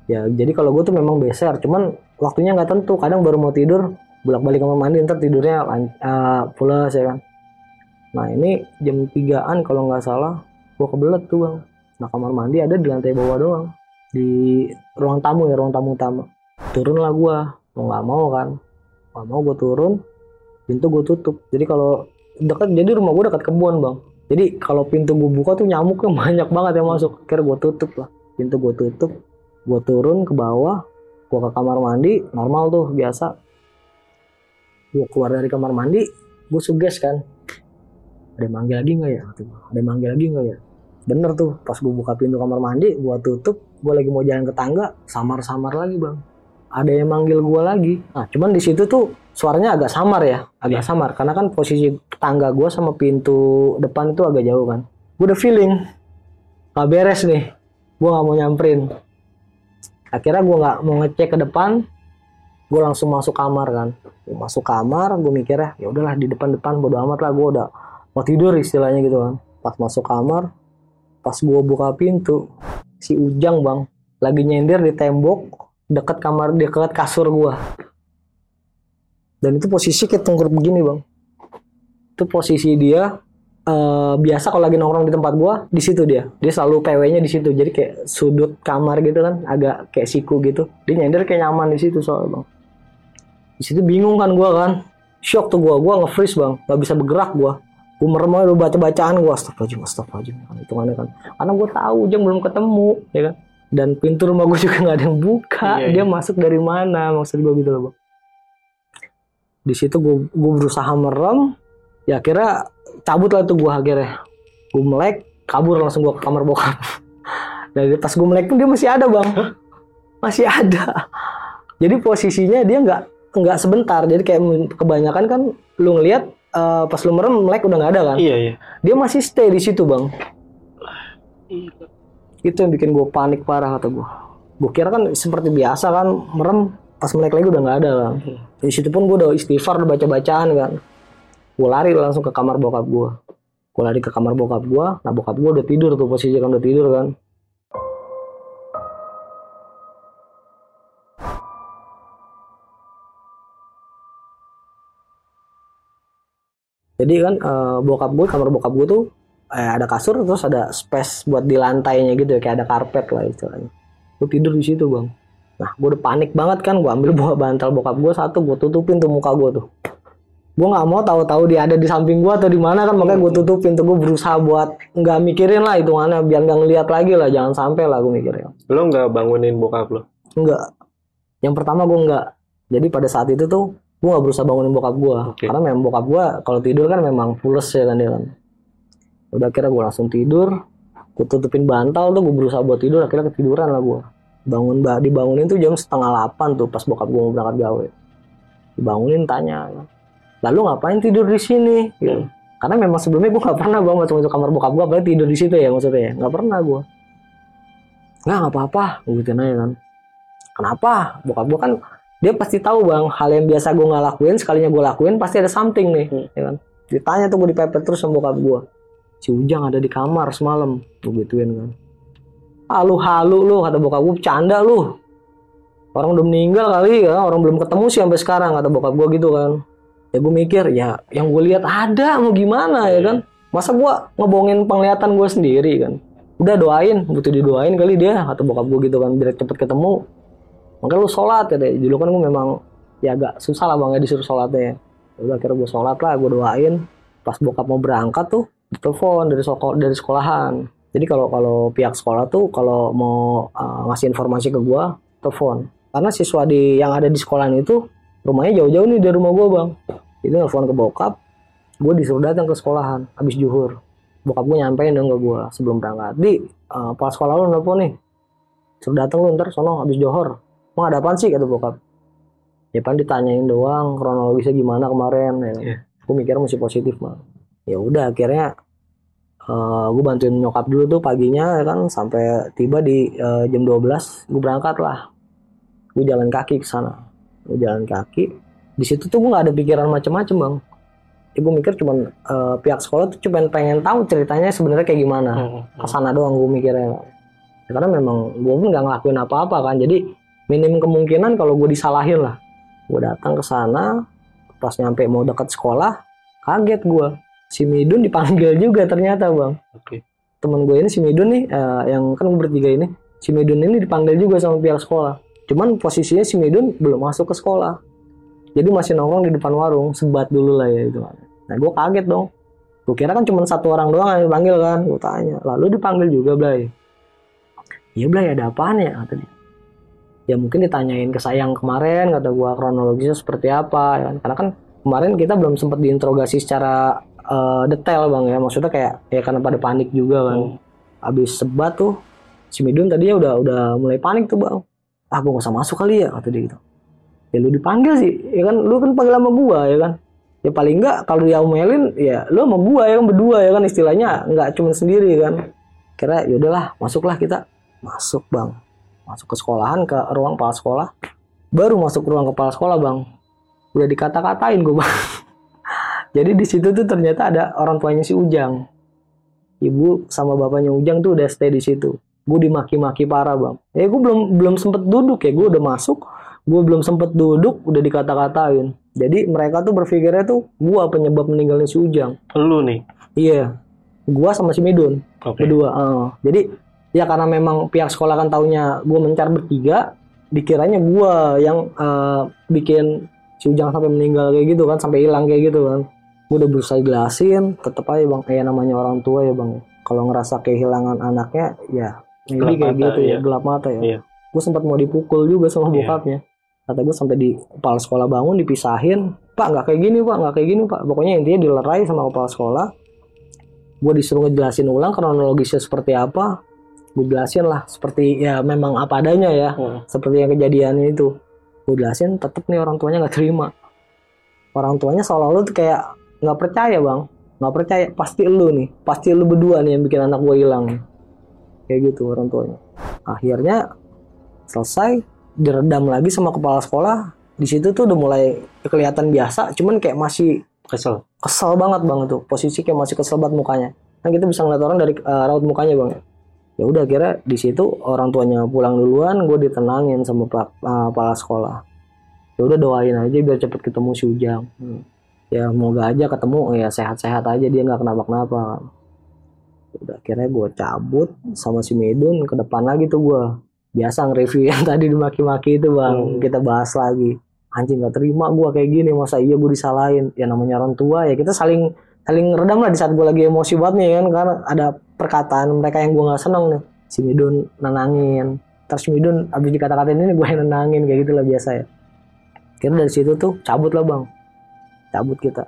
Ya jadi kalau gue tuh memang beser cuman waktunya nggak tentu. Kadang baru mau tidur bolak balik kamar mandi ntar tidurnya eh, pules ya kan. Nah ini jam tigaan kalau nggak salah gue kebelet tuh bang Nah kamar mandi ada di lantai bawah doang. Di ruang tamu ya, ruang tamu utama. Turun lah gua. Mau nggak mau kan. Nggak mau gue turun. Pintu gue tutup. Jadi kalau dekat, jadi rumah gue dekat kebun bang. Jadi kalau pintu gue buka tuh nyamuknya [LAUGHS] banyak banget yang masuk. Akhirnya gue tutup lah. Pintu gue tutup. Gue turun ke bawah. Gue ke kamar mandi. Normal tuh biasa. gue keluar dari kamar mandi gue suges kan ada manggil lagi nggak ya ada manggil lagi nggak ya bener tuh pas gue buka pintu kamar mandi gue tutup gue lagi mau jalan ke tangga samar-samar lagi bang. Ada yang manggil gue lagi. Nah cuman di situ tuh suaranya agak samar ya agak Iya. samar. Karena kan posisi tangga gue sama pintu depan itu agak jauh kan. Gue udah feeling gak beres nih gue nggak mau nyamperin. Akhirnya gue nggak mau ngecek ke depan gue langsung masuk kamar kan. Gua masuk kamar gue mikirnya ya udahlah di depan depan bodo amat lah gue udah mau tidur istilahnya gitu kan. Pas masuk kamar pas gue buka pintu si Ujang bang lagi nyender di tembok deket kamar deket kasur gue dan itu posisi kayak tengkur begini bang. Itu posisi dia eh, biasa kalau lagi nongkrong di tempat gua di situ dia. Dia selalu PW-nya di situ. Jadi kayak sudut kamar gitu kan agak kayak siku gitu. Dia nyender kayak nyaman di situ soalnya bang. Di situ bingung kan gua kan. Shock tuh gua. Gua nge-freeze bang. Nggak bisa bergerak gua gua merem aja baca bacaan gua astagfirullahaladzim astagfirullahaladzim. Kan hitungannya kan. Karena gua tahu jam belum ketemu ya kan? Dan pintu rumah gua juga [LAUGHS] nggak ada yang buka. Iya, dia iya. masuk dari mana? Maksud gua gitu loh bang. Di situ gua gua berusaha merem. Ya akhirnya cabut lah tuh gua akhirnya. Gue melek kabur langsung gua ke kamar bokap. [LAUGHS] Dan pas gue melek pun dia masih ada bang. Masih ada. Jadi posisinya dia nggak nggak sebentar. Jadi kayak kebanyakan kan lu ngelihat eh, pas lu merem melek udah nggak ada kan? Iya iya. dia masih stay di situ bang. Itu yang bikin gue panik parah kata gue gue kira kan seperti biasa kan merem pas melek lagi udah nggak ada kan di situ pun gue udah istighfar udah baca bacaan kan. Gue lari langsung ke kamar bokap gue gue lari ke kamar bokap gue nah bokap gue udah tidur tuh posisi kan udah tidur kan jadi kan eh, bokap gue kamar bokap gue tuh eh, ada kasur terus ada space buat di lantainya gitu ya kayak ada karpet lah istilahnya gue tidur di situ bang nah gue udah panik banget kan gue ambil [LAUGHS] bawa bantal bokap gue satu gue tutupin tuh muka gue tuh gue nggak mau tahu-tahu dia ada di samping gue atau di mana kan makanya gue tutupin tuh gue berusaha buat nggak mikirin lah hitungannya biar nggak ngeliat lagi lah jangan sampai lah gue mikirnya Lo nggak bangunin bokap lo? Enggak. Yang pertama gue enggak. Jadi pada saat itu tuh gue gak berusaha bangunin bokap gue. Oke. Karena memang bokap gue kalau tidur kan memang pules ya kan dia kan. Udah akhirnya gue langsung tidur. Gue tutupin bantal tuh gue berusaha buat tidur. Akhirnya ketiduran lah gue. Bangun bah dibangunin tuh jam setengah delapan tuh pas bokap gue mau berangkat gawe. Dibangunin tanya. Lalu ngapain tidur di sini? Gitu. Karena memang sebelumnya gue gak pernah bang masuk masuk kamar bokap gue apalagi tidur di situ ya maksudnya ya. Gak pernah gue. Nggak nggak apa-apa, gue gituin aja kan. Kenapa? Bokap gue kan dia pasti tahu bang hal yang biasa gue nggak lakuin sekalinya gue lakuin pasti ada something nih, Hmm. ya kan? Ditanya tuh gue dipepet terus sama bokap gue. Si Ujang ada di kamar semalam, gue gituin kan. Halu halu lu kata bokap gue bercanda lu. Orang udah meninggal kali ya, orang belum ketemu sih sampai sekarang kata bokap gue gitu kan. Ya gue mikir ya yang gue lihat ada mau gimana ya kan. Masa gue ngebohongin penglihatan gue sendiri kan udah doain butuh didoain kali dia atau bokap gue gitu kan biar cepet ketemu makanya lu sholat ya deh dulu kan gue memang ya agak susah lah bang ya disuruh sholatnya. Ya udah akhirnya gue sholat lah gue doain. Pas bokap mau berangkat tuh telepon dari soko dari sekolahan. Jadi kalau kalau pihak sekolah tuh kalau mau uh, ngasih informasi ke gue telepon. Karena siswa di yang ada di sekolahan itu rumahnya jauh-jauh nih dari rumah gue bang. Itu telepon ke bokap gue disuruh datang ke sekolahan habis juhur. Bokap gue nyampein dong ke gue sebelum berangkat. Di uh, pas sekolah lu nelfon nih. Suruh datang lu ntar sono habis johor mau ada apaan sih? Kata bokap. Ya pan ditanyain doang kronologisnya gimana kemarin ya. Iya. gue mikir masih positif mah ya udah akhirnya uh, gue bantuin nyokap dulu tuh paginya ya kan. Sampai tiba di uh, jam 12 gue berangkat lah. Gue jalan kaki ke sana. Gue jalan kaki. Di situ tuh gue nggak ada pikiran macem-macem bang. Ya gue mikir cuman eh, pihak sekolah tuh cuman pengen tahu ceritanya sebenarnya kayak gimana. Hmm. ke sana doang gue mikirnya. Ya, karena memang gue pun nggak ngelakuin apa-apa kan. Jadi minim kemungkinan kalau gue disalahin lah. Gue datang ke sana pas nyampe mau dekat sekolah kaget gue si Midun dipanggil juga ternyata bang. Oke. temen gue ini si Midun nih eh, yang kan gue bertiga ini si Midun ini dipanggil juga sama pihak sekolah. Cuman posisinya si Midun belum masuk ke sekolah. Jadi masih nongkrong di depan warung sebat dulu lah ya itu kan. Nah gue kaget dong. Gue kira kan cuma satu orang doang yang dipanggil kan gue tanya. Lalu dipanggil juga Blay. Iya Blay ada apaan ya? kata dia ya mungkin ditanyain ke sayang kemarin kata gue kronologisnya seperti apa ya kan. Karena kan kemarin kita belum sempat diinterogasi secara eh, detail bang ya. Maksudnya kayak ya karena pada panik juga kan Hmm. abis sebat tuh si Midun tadinya udah udah mulai panik tuh bang. Ah gue gak usah masuk kali ya kata dia gitu. Ya lu dipanggil sih ya kan. Lu kan panggil sama gua ya kan. Ya paling enggak kalau dia omelin ya lu sama gua ya kan berdua ya kan. Istilahnya nggak cuma sendiri kan. Kira ya udahlah masuklah kita. Masuk bang masuk ke sekolahan ke ruang kepala sekolah. Baru masuk ke ruang kepala sekolah bang. Udah dikata-katain gue bang. [LAUGHS] Jadi di situ tuh ternyata ada orang tuanya si Ujang. Ibu sama bapaknya Ujang tuh udah stay di situ. Gue dimaki-maki parah bang. Ya gue belum belum sempet duduk ya. Gue udah masuk gue belum sempet duduk udah dikata-katain. Jadi mereka tuh berpikirnya tuh gue penyebab meninggalnya si Ujang. Lu nih. iya. Gue sama si Midun Oke. berdua eh. jadi ya karena memang pihak sekolah kan taunya gue mencar bertiga dikiranya gue yang eh, bikin si Ujang sampai meninggal kayak gitu kan sampai hilang kayak gitu kan. Gue udah berusaha jelasin tetep aja bang kayak namanya orang tua ya bang. Kalau ngerasa kehilangan anaknya ya Gelap jadi kayak mata, gitu ya iya. gelap mata ya. Iya. gue sempat mau dipukul juga sama Iya. bokapnya. Kata gue sampai di kepala sekolah bangun dipisahin pak nggak kayak gini pak nggak kayak gini pak. Pokoknya intinya dilerai sama kepala sekolah. Gue disuruh ngejelasin ulang kronologisnya seperti apa gue jelasin lah seperti ya memang apa adanya ya. Hmm. seperti yang kejadiannya itu. Gue jelasin tetep nih orang tuanya nggak terima. Orang tuanya seolah-olah tuh kayak nggak percaya bang. Nggak percaya. Pasti lu nih. Pasti lu berdua nih yang bikin anak gue hilang. Kayak gitu orang tuanya. Akhirnya selesai diredam lagi sama kepala sekolah. Di situ tuh udah mulai kelihatan biasa cuman kayak masih Kesel. kesel banget bang itu posisi kayak masih kesel banget mukanya. Kan kita bisa ngeliat orang dari eh, raut mukanya bang ya udah kira di situ orang tuanya pulang duluan gue ditenangin sama pak eh, kepala sekolah. Ya udah doain aja biar cepet ketemu si Ujang. Hmm. ya moga aja ketemu ya sehat-sehat aja dia nggak kenapa-kenapa. Udah akhirnya gue cabut sama si Medun ke depan lagi tuh gue biasa nge-review yang [LAUGHS] tadi dimaki-maki itu bang. Hmm. kita bahas lagi. Anjing gak terima gue kayak gini masa iya gue disalahin? Ya namanya orang tua ya kita saling saling redam lah di saat gue lagi emosi banget nih kan? Karena ada perkataan mereka yang gue nggak seneng nih. Si Midun nenangin. Terus Midun abis dikata-katain ini gue yang nenangin kayak gitu lah biasa ya. Kira dari situ tuh cabut lah bang. Cabut kita.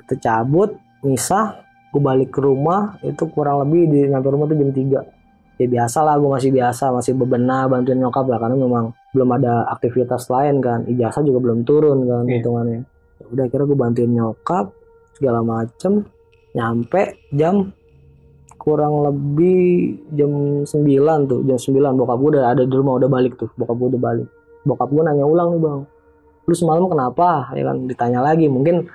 Kita cabut misah gue balik ke rumah itu kurang lebih di nyampe rumah tuh jam 3 ya biasa lah gue masih biasa masih bebenah bantuin nyokap lah karena memang belum ada aktivitas lain kan. Ijazah juga belum turun kan Iya. hitungannya. Ya udah kira gue bantuin nyokap segala macem. Nyampe jam kurang lebih jam 9 tuh jam 9 bokap gue udah ada di rumah udah balik tuh. Bokap gue udah balik. Bokap gue nanya ulang nih bang. Lu semalam kenapa? Ya kan ditanya lagi. Mungkin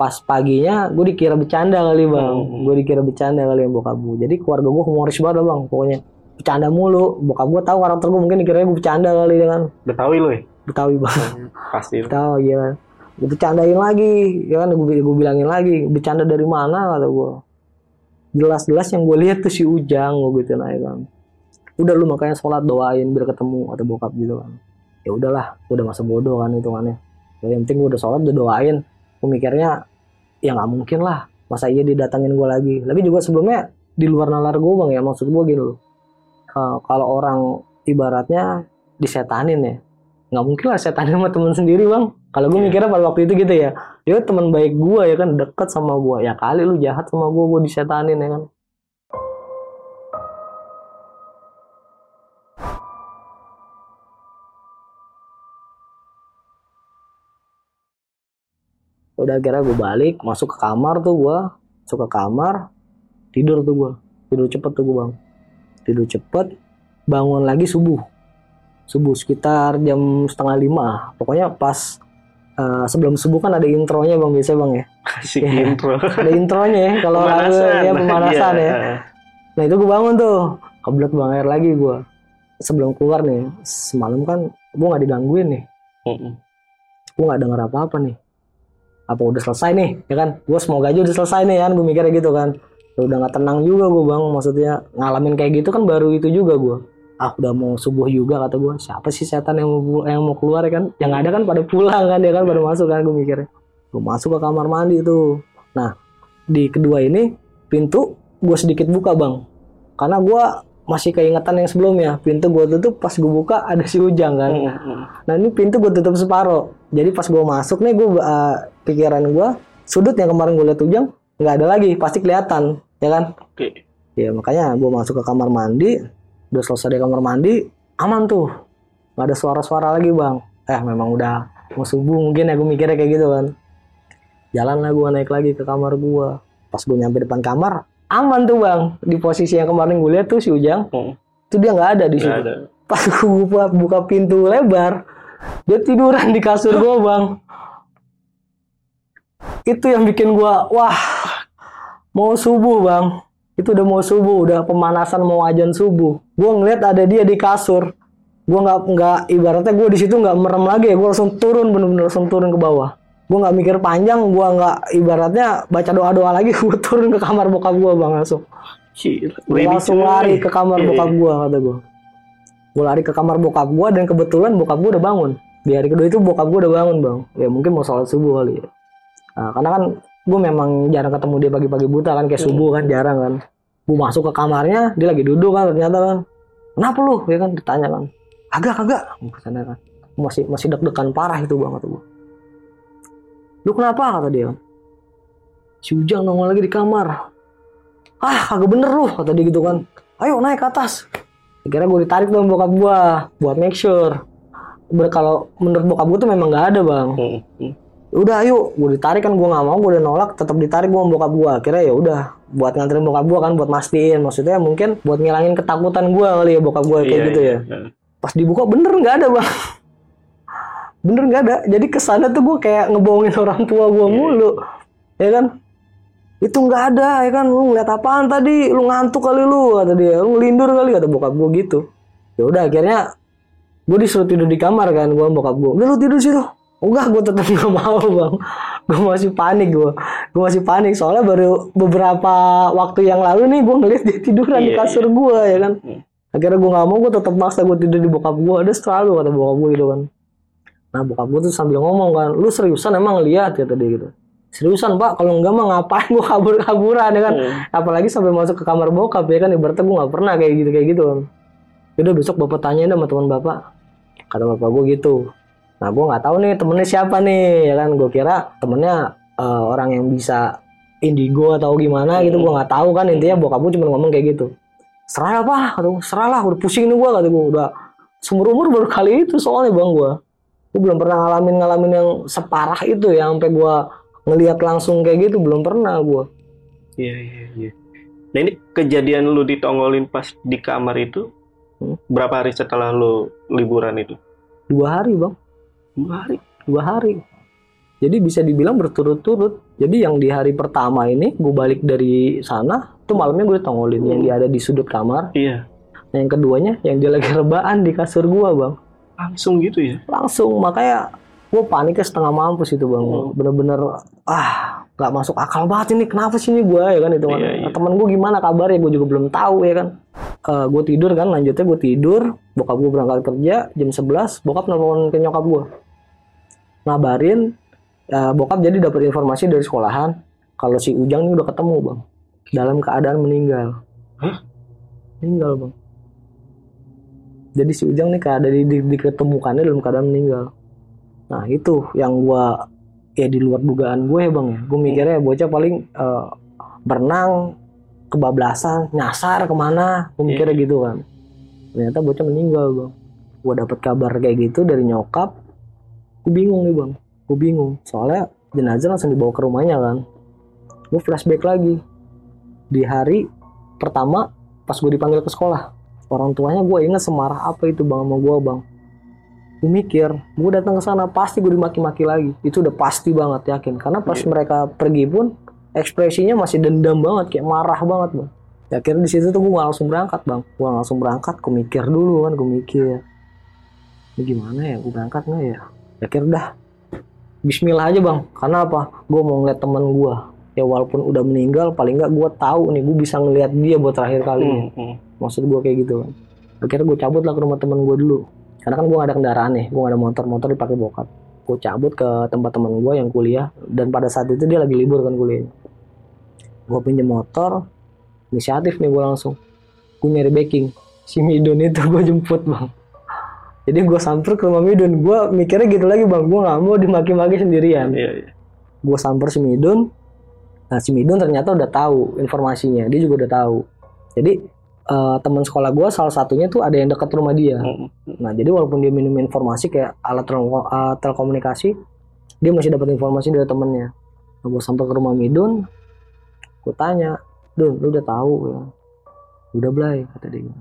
pas paginya gue dikira bercanda kali bang. Hmm. gue dikira bercanda kali yang bokap gue jadi keluarga gue humoris banget bang pokoknya. Bercanda mulu. Bokap gue tahu karakter gue mungkin dikira gue bercanda kali ya kan. Betawi lu ya? betawi bang. Pasti. tahu ya gue bercandain lagi ya kan. Gue gue bilangin lagi bercanda dari mana? kata gue jelas-jelas yang gue lihat tuh si Ujang gue gitu nah ya kan. Udah lu makanya sholat doain biar ketemu atau bokap gitu kan. Ya udahlah udah masa bodoh kan hitungannya ya, yang penting gue udah sholat udah doain. Gue mikirnya ya nggak mungkin lah masa iya didatangin gue lagi. Lagi juga sebelumnya di luar nalar gue bang ya maksud gue gini loh. Eh, kalau orang ibaratnya disetanin ya nggak mungkin lah setanin sama temen sendiri bang. Kalau gue Iya. mikirnya pada waktu itu gitu ya. Dia teman baik gue ya kan deket sama gue ya kali lu jahat sama gue gue disetanin ya kan. Udah akhirnya gue balik masuk ke kamar tuh gue masuk ke kamar tidur tuh gue tidur cepet tuh gue bang. Tidur cepet bangun lagi subuh subuh sekitar jam setengah lima. Pokoknya pas eh, sebelum subuh kan ada intronya bang biasanya bang ya? Kasih Iya. intro. ada intronya ya kalau lagu ya pemanasan. Iya. ya. Nah itu gue bangun tuh. Kebelet bang air lagi gue sebelum keluar nih semalam kan gue nggak digangguin nih. Mm-mm. gue nggak denger apa-apa nih. Apa udah selesai nih ya kan? Gue semoga aja udah selesai nih kan? Gue mikirnya gitu kan. Ya udah nggak tenang juga gue bang maksudnya. Ngalamin kayak gitu kan baru itu juga gue ah udah mau subuh juga kata gue siapa sih setan yang mau yang mau keluar ya kan? Yang ada kan pada pulang kan ya kan pada masuk kan gue mikirnya. Gue masuk ke kamar mandi tuh. Nah di kedua ini pintu gue sedikit buka bang. Karena gue masih keingetan yang sebelumnya. Pintu gue tutup pas gue buka ada si Ujang kan. Hmm, nah ini pintu gue tutup separuh jadi pas gue masuk nih gue uh, pikiran gue sudut yang kemarin gue lihat Ujang nggak ada lagi. Pasti kelihatan ya kan? Oke. ya makanya gue masuk ke kamar mandi udah selesai di kamar mandi aman tuh. Nggak ada suara-suara lagi bang. Eh memang udah mau subuh mungkin ya gue mikirnya kayak gitu kan. Jalan lah gue naik lagi ke kamar gue pas gue nyampe depan kamar aman tuh bang. Di posisi yang kemarin gue lihat tuh si Ujang. Hmm. itu dia nggak ada di situ. ada. pas gue buka, buka pintu lebar dia tiduran di kasur gue bang. Itu yang bikin gue wah mau subuh bang itu udah mau subuh udah pemanasan mau ajan subuh gue ngeliat ada dia di kasur gue nggak nggak ibaratnya gue di situ nggak merem lagi ya gue langsung turun bener-bener langsung turun ke bawah gue nggak mikir panjang gue nggak ibaratnya baca doa doa lagi [LAUGHS] gue turun ke kamar bokap gue bang langsung Baby langsung cuy. lari ke kamar Iya, bokap iya. gua kata gua. Gua lari ke kamar bokap gua dan kebetulan bokap gua udah bangun. Di hari kedua itu bokap gua udah bangun, Bang. Ya mungkin mau sholat subuh kali ya. Nah, karena kan gua memang jarang ketemu dia pagi-pagi buta kan kayak subuh kan jarang kan. Gua masuk ke kamarnya, dia lagi duduk kan ternyata kan. Kenapa lu? Ya kan ditanya kan. Kagak, kagak. Ke sana kan. Masih masih deg-degan parah itu Bang kata gua. Lu kenapa kata dia kan. Si Ujang nongol lagi di kamar ah kagak bener lu kata dia gitu kan ayo naik ke atas akhirnya gue ditarik dong bokap gue buat make sure Ber- kalau menurut bokap gue tuh memang nggak ada bang Hmm, hmm. Udah ayo. Gue ditarik kan gue nggak mau gue udah nolak tetap ditarik gue bokap gue akhirnya ya udah buat nganterin bokap gue kan buat mastiin. Maksudnya mungkin buat ngilangin ketakutan gue kali ya bokap gue kayak Iya, gitu iya. ya. Pas dibuka bener nggak ada bang. Bener nggak ada. Jadi ke sana tuh gue kayak ngebohongin [LAUGHS] orang tua gue mulu. Ya kan? Itu nggak ada ya kan? Lu ngeliat apaan tadi? Lu ngantuk kali lu kata dia. Lu ngelindur kali kata bokap gue gitu. Ya udah akhirnya gue disuruh tidur di kamar kan gue bokap gue udah lu tidur situ enggak gue tetap nggak mau bang. Gue masih panik gue gue masih panik. Soalnya baru beberapa waktu yang lalu nih gue ngeliat dia tiduran di Iya, kasur gue ya kan? Hmm. akhirnya gue nggak mau gue tetap maksa gue tidur di bokap gue ada selalu kata bokap gue gitu kan. Nah bokap gue tuh sambil ngomong kan lu seriusan emang lihat? kata dia gitu. Seriusan pak. Kalau enggak mah ngapain gue kabur kaburan ya kan? Hmm. apalagi sampai masuk ke kamar bokap ya kan? Ibaratnya gue nggak pernah kayak gitu kayak gitu kan. Udah besok bapak tanya sama teman bapak. Kata bapak gue gitu nah gue nggak tahu nih temennya siapa nih ya kan? Gue kira temennya eh, orang yang bisa indigo atau gimana gitu gue nggak tahu kan? Intinya bokap gue cuma ngomong kayak gitu. Serah apa kata gue serah lah udah pusing nih gue kata gue udah seumur umur baru kali itu soalnya bang gue gue belum pernah ngalamin ngalamin yang separah itu ya sampai gue ngelihat langsung kayak gitu belum pernah gue Iya, iya, iya. Nah ini kejadian lu ditongolin pas di kamar itu Hmm. berapa hari setelah lu liburan itu? dua hari bang Dua hari. dua hari. Jadi bisa dibilang berturut-turut. Jadi yang di hari pertama ini gue balik dari sana tuh malamnya gue ditongolin yang dia ada di sudut kamar. Iya. nah, yang keduanya yang dia lagi rebaan di kasur gue bang. Langsung gitu ya? langsung. Makanya gue paniknya setengah mampus itu bang. Hmm. bener-bener ah nggak masuk akal banget ini. Kenapa sih ini gue ya kan itu kan Iya, iya. temen gue gimana kabarnya gue juga belum tahu ya kan. Gue tidur kan lanjutnya gue tidur. Bokap gue berangkat kerja jam 11 bokap nelfon ke nyokap gue ngabarin eh, bokap jadi dapat informasi dari sekolahan kalau si Ujang ini udah ketemu bang. Dalam keadaan meninggal. Hah? meninggal bang. Jadi si Ujang nih ada di, di, diketemukannya dalam keadaan meninggal. Nah itu yang gua ya di luar dugaan gue ya bang ya. Gue mikirnya bocah paling eh, berenang kebablasan nyasar ke mana? Gue mikirnya gitu kan. Ternyata bocah meninggal bang. Gue dapet kabar kayak gitu dari nyokap gue bingung nih bang. Gue bingung. Soalnya jenazah langsung dibawa ke rumahnya kan. Gue flashback lagi. Di hari pertama pas gue dipanggil ke sekolah orang tuanya gue inget semarah apa itu bang sama gue bang. Gue mikir gue datang ke sana pasti gue dimaki-maki lagi. Itu udah pasti banget yakin. Karena pas Iya. mereka pergi pun ekspresinya masih dendam banget kayak marah banget bang. Ya, akhirnya di situ tuh gue langsung berangkat bang. Gue langsung berangkat gue mikir dulu kan. Gue mikir ini gimana ya? Gue berangkat nggak ya akhirnya dah Bismillah aja bang. Karena apa? Gue mau ngeliat teman gue ya walaupun udah meninggal paling nggak gue tahu nih gue bisa ngeliat dia buat terakhir kali Hmm, hmm. maksud gue kayak gitu kan akhirnya gue cabut lah ke rumah teman gue dulu. Karena kan gue gak ada kendaraan nih gue gak ada motor motor dipakai bokap. Gue cabut ke tempat teman gue yang kuliah dan pada saat itu dia lagi libur kan kuliahnya gue pinjam motor inisiatif nih gue langsung. Gue nyari backing. Si Midun itu gue jemput bang jadi gue samper ke rumah Midun. Gue mikirnya gitu lagi bang. Gue nggak mau dimaki-maki sendirian. Iya, iya. gue samper si Midun. Nah si Midun ternyata udah tahu informasinya. Dia juga udah tahu. Jadi eh, teman sekolah gue salah satunya tuh ada yang dekat rumah dia. Mm, nah jadi walaupun dia minum informasi kayak alat eh, telekomunikasi dia masih dapat informasi dari temennya. Nah, gue sampai ke rumah Midun. Gue tanya Dun lu udah tahu ya? Udah belai kata dia.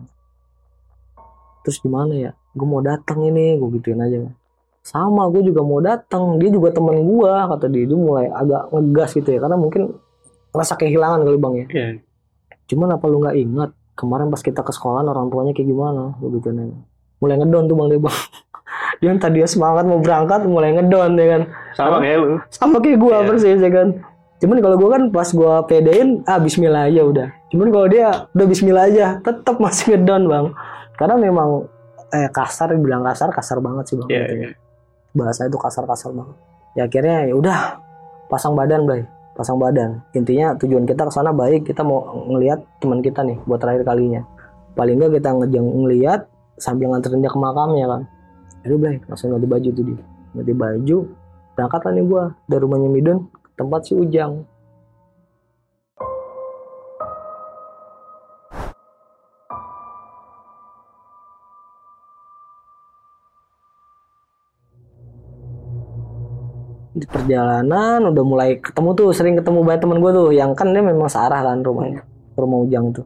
Terus gimana ya gue mau datang ini gue gituin aja. Sama gue juga mau datang dia juga teman gue kata dia. Dia mulai agak ngegas gitu ya karena mungkin rasa kehilangan kali bang ya. Iya. cuman apa lu nggak ingat kemarin pas kita ke sekolah orang tuanya kayak gimana? Gue gituin aja. Mulai ngedon tuh bang dia bang. [LAUGHS] Dia yang tadi semangat mau berangkat mulai ngedon ya kan. Sama kayak lu. sama kayak gue Iya. persis ya kan. Cuman kalau gue kan pas gue pedein ah Bismillah aja udah. Cuman kalau dia udah Bismillah aja tetap masih ngedon bang. Karena memang eh kasar bilang kasar kasar banget sih bang Iya, gitu ya. iya. bahasa itu kasar-kasar banget. Ya akhirnya ya udah pasang badan Blay. Pasang badan. Intinya tujuan kita ke sana baik kita mau ngelihat teman kita nih buat terakhir kalinya. Paling nggak kita ngejeng ngelihat sambil nganterin dia ke makamnya kan. Jadi Blay langsung ganti baju tuh dia. Ganti baju berangkat nih gua dari rumahnya Midun ke tempat si Ujang di perjalanan udah mulai ketemu tuh sering ketemu banyak temen gue tuh yang kan dia memang searah kan rumahnya rumah Ujang tuh.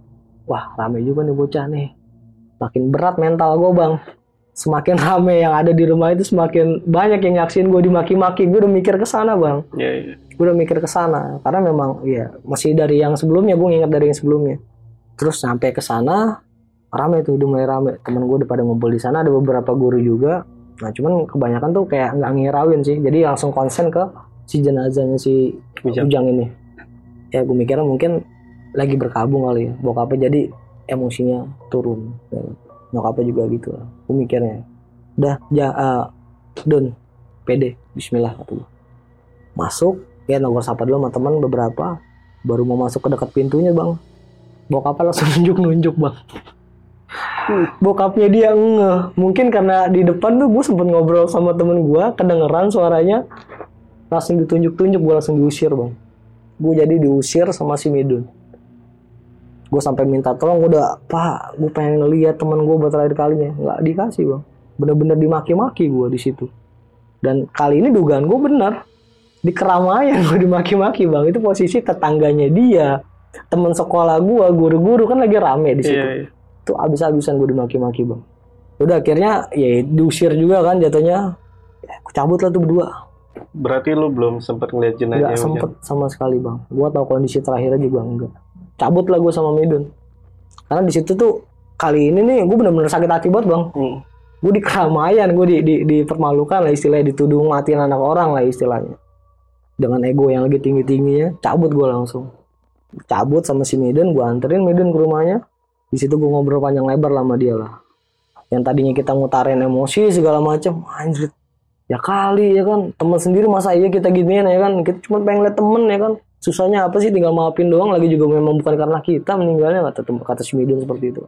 Wah rame juga nih bocah nih. Makin berat mental gue bang. Semakin [LAUGHS] rame yang ada di rumah itu semakin banyak yang nyaksin gue dimaki-maki. Gue udah mikir ke sana bang. Iya, iya. gue udah mikir ke sana. Karena memang ya masih dari yang sebelumnya gue nginget dari yang sebelumnya. Terus sampai ke sana rame tuh udah mulai rame. Temen gue udah pada ngumpul di sana ada beberapa guru juga nah cuman kebanyakan tuh kayak nggak ngirawin sih. Jadi langsung konsen ke si jenazahnya si Ujang. Ujang ini. Ya gue mikirnya mungkin lagi berkabung kali ya. Bokapnya jadi emosinya turun. Ya. nyokapnya juga gitu lah. Gue mikirnya. Udah ja eh, Don pede. Bismillah kata masuk ya nongol sapa dulu sama teman beberapa. Baru mau masuk ke dekat pintunya bang. Bokapnya langsung [LAUGHS] nunjuk-nunjuk bang bokapnya dia ngeh mungkin karena di depan tuh gue sempet ngobrol sama temen gue kedengeran suaranya. Langsung ditunjuk-tunjuk gue langsung diusir bang. Gue jadi diusir sama si Midun. Gue sampai minta tolong udah pak gue pengen ngeliat temen gue buat terakhir kalinya. Nggak dikasih bang. Bener-bener dimaki-maki gue di situ. Dan kali ini dugaan gue bener di keramaian gue dimaki-maki bang. Itu posisi tetangganya dia. Temen sekolah gue guru-guru kan lagi rame di situ. Iya, iya. Tuh abis-abisan gue dimaki-maki bang. Udah akhirnya ya diusir juga kan jatuhnya. Ya, aku cabut lah tuh berdua. Berarti lu belum sempet ngeliat jenazah nggak Ujang. sempet sama sekali bang. Gue tahu kondisi terakhirnya juga enggak cabut lah gue sama Midun. Karena di situ tuh kali ini nih gue bener-bener sakit hati banget bang. Hmm. gue di keramaian gue di, di, dipermalukan lah istilahnya dituduh matiin anak orang lah istilahnya. Dengan ego yang lagi tinggi tingginya cabut gue langsung. Cabut sama si Midun gue anterin Midun ke rumahnya di situ gue ngobrol panjang lebar lah sama dia lah. Yang tadinya kita ngutarin emosi segala macam anjir ya kali ya kan? Teman sendiri masa iya kita giniin ya kan? Kita cuma pengen lihat temen ya kan? Susahnya apa sih tinggal maafin doang? Lagi juga memang bukan karena kita meninggalnya kata kata si Midun seperti itu.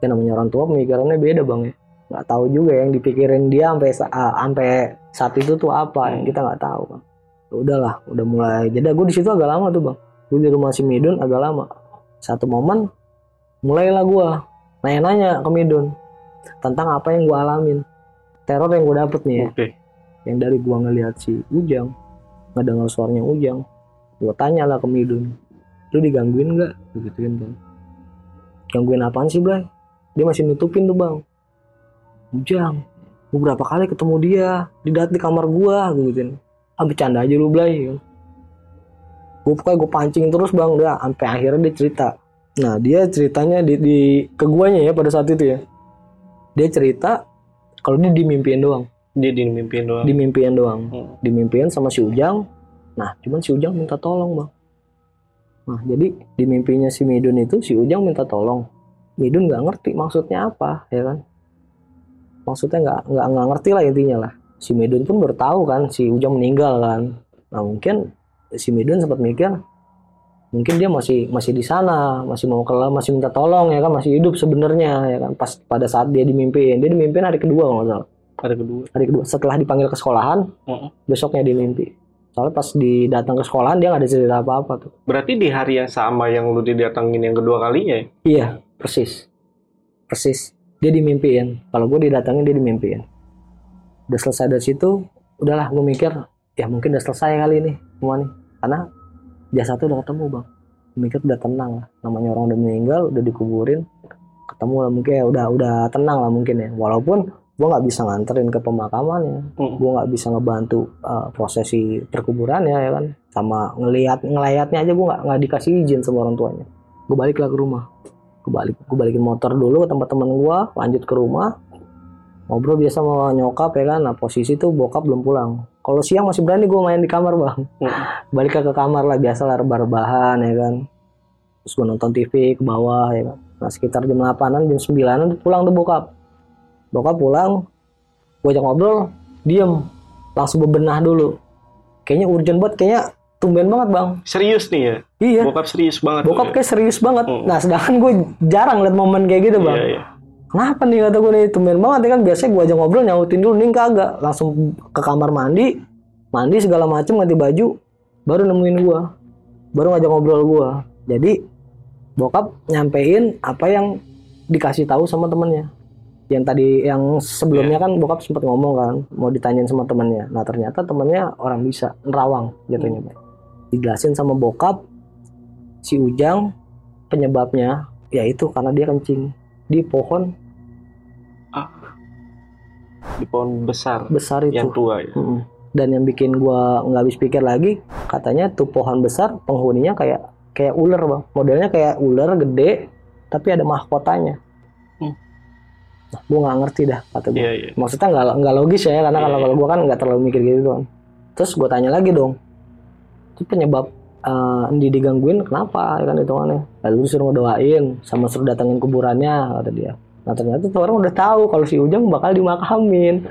Ya namanya orang tua pemikirannya beda bang ya. Nggak tahu juga yang dipikirin dia sampai sa- ah, sampai saat itu tuh apa yang kita nggak tahu bang. Ya udahlah udah mulai jadi gue di situ agak lama tuh bang. Gue di rumah si Midun agak lama. Satu momen mulailah gue nanya-nanya ke Midun tentang apa yang gue alamin. Teror yang gue dapet nih ya. Oke. yang dari gue ngelihat si Ujang ngedengar suaranya Ujang gue tanya lah ke Midun. Lu digangguin nggak? Begituin kan. Gangguin apaan sih Blay dia masih nutupin tuh bang. Ujang gue berapa kali ketemu dia? Di dat di kamar gua gue gituin. Ah bercanda aja lu Blay gue pokoknya gue pancing terus bang. Udah sampai akhirnya dia cerita nah dia ceritanya di, di ke guanya ya pada saat itu ya. Dia cerita kalau dia dimimpiin doang. Dia dimimpiin doang. dimimpiin doang. Hmm. dimimpiin sama si Ujang. Nah cuman si Ujang minta tolong bang. Nah jadi di mimpinya si Midun itu si Ujang minta tolong. Midun nggak ngerti maksudnya apa ya kan? Maksudnya nggak nggak nggak ngerti lah intinya lah. Si Midun pun baru tahu kan si Ujang meninggal kan. Nah mungkin si Midun sempat mikir mungkin dia masih masih di sana masih mau ke masih minta tolong ya kan? Masih hidup sebenarnya ya kan? Pas pada saat dia dimimpiin dia dimimpiin hari kedua kalau nggak salah. Ada kedua. hari kedua. Setelah dipanggil ke sekolahan Heeh. besoknya dia mimpi. Soalnya pas didatang ke sekolahan dia nggak ada cerita apa apa tuh. Berarti di hari yang sama yang lu didatengin yang kedua kalinya ya? iya persis. Persis. Dia dimimpiin. Kalau gue didatangin dia dimimpiin. Udah selesai dari situ udahlah gue mikir ya mungkin udah selesai kali ini semua nih. Karena jasa tuh udah ketemu bang. Mikir udah tenang lah. Namanya orang udah meninggal udah dikuburin ketemu lah mungkin ya udah udah tenang lah mungkin ya. Walaupun gue nggak bisa nganterin ke pemakamannya Mm. gue nggak bisa ngebantu uh, prosesi perkuburannya ya kan. Sama ngelihat ngelayatnya aja gue nggak nggak dikasih izin sama orang tuanya. Gue balik lah ke rumah. Gue balik gue balikin motor dulu ke tempat temen gue lanjut ke rumah. Ngobrol biasa sama nyokap ya kan. Nah posisi tuh bokap belum pulang kalau siang masih berani gue main di kamar bang Mm. balik ke kamar lah biasa lah rebah-rebahan ya kan terus gue nonton TV ke bawah ya kan nah sekitar jam 8an jam 9an pulang tuh bokap bokap pulang gue ajak ngobrol diem langsung bebenah dulu kayaknya urgent banget kayaknya tumben banget bang Serius nih ya? iya Bokap serius banget. bokap ya? kayak serius banget Hmm. nah sedangkan gue jarang liat momen kayak gitu bang Iya, iya. Kenapa nih kata gue nih? Tumben banget ya kan? Biasanya gue ajak ngobrol nyautin dulu. Nih kagak. Langsung ke kamar mandi. Mandi segala macem ganti baju. Baru nemuin gue baru ngajak ngobrol gue jadi bokap nyampein apa yang dikasih tahu sama temennya. Yang tadi yang sebelumnya kan bokap sempat ngomong kan mau ditanyain sama temennya. Nah ternyata temennya orang bisa nerawang jatuhnya Bang. dijelasin sama bokap si Ujang penyebabnya yaitu karena dia kencing. Di pohon Di pohon besar besar itu. yang tua ya. Mm-mm. dan yang bikin gua nggak habis pikir lagi katanya tuh pohon besar penghuninya kayak kayak ular bang. Modelnya kayak ular gede tapi ada mahkotanya. Hmm. nah, gua nggak ngerti dah kata gua. Iya, iya. maksudnya nggak nggak logis ya karena Iya, kalau kalau gua kan nggak terlalu mikir gitu kan terus gua tanya lagi dong. Itu penyebab eh Andi digangguin kenapa ya kan hitungannya. Lalu disuruh ngedoain sama suruh datengin kuburannya kata dia nah ternyata tuh orang udah tahu kalau si Ujang bakal dimakamin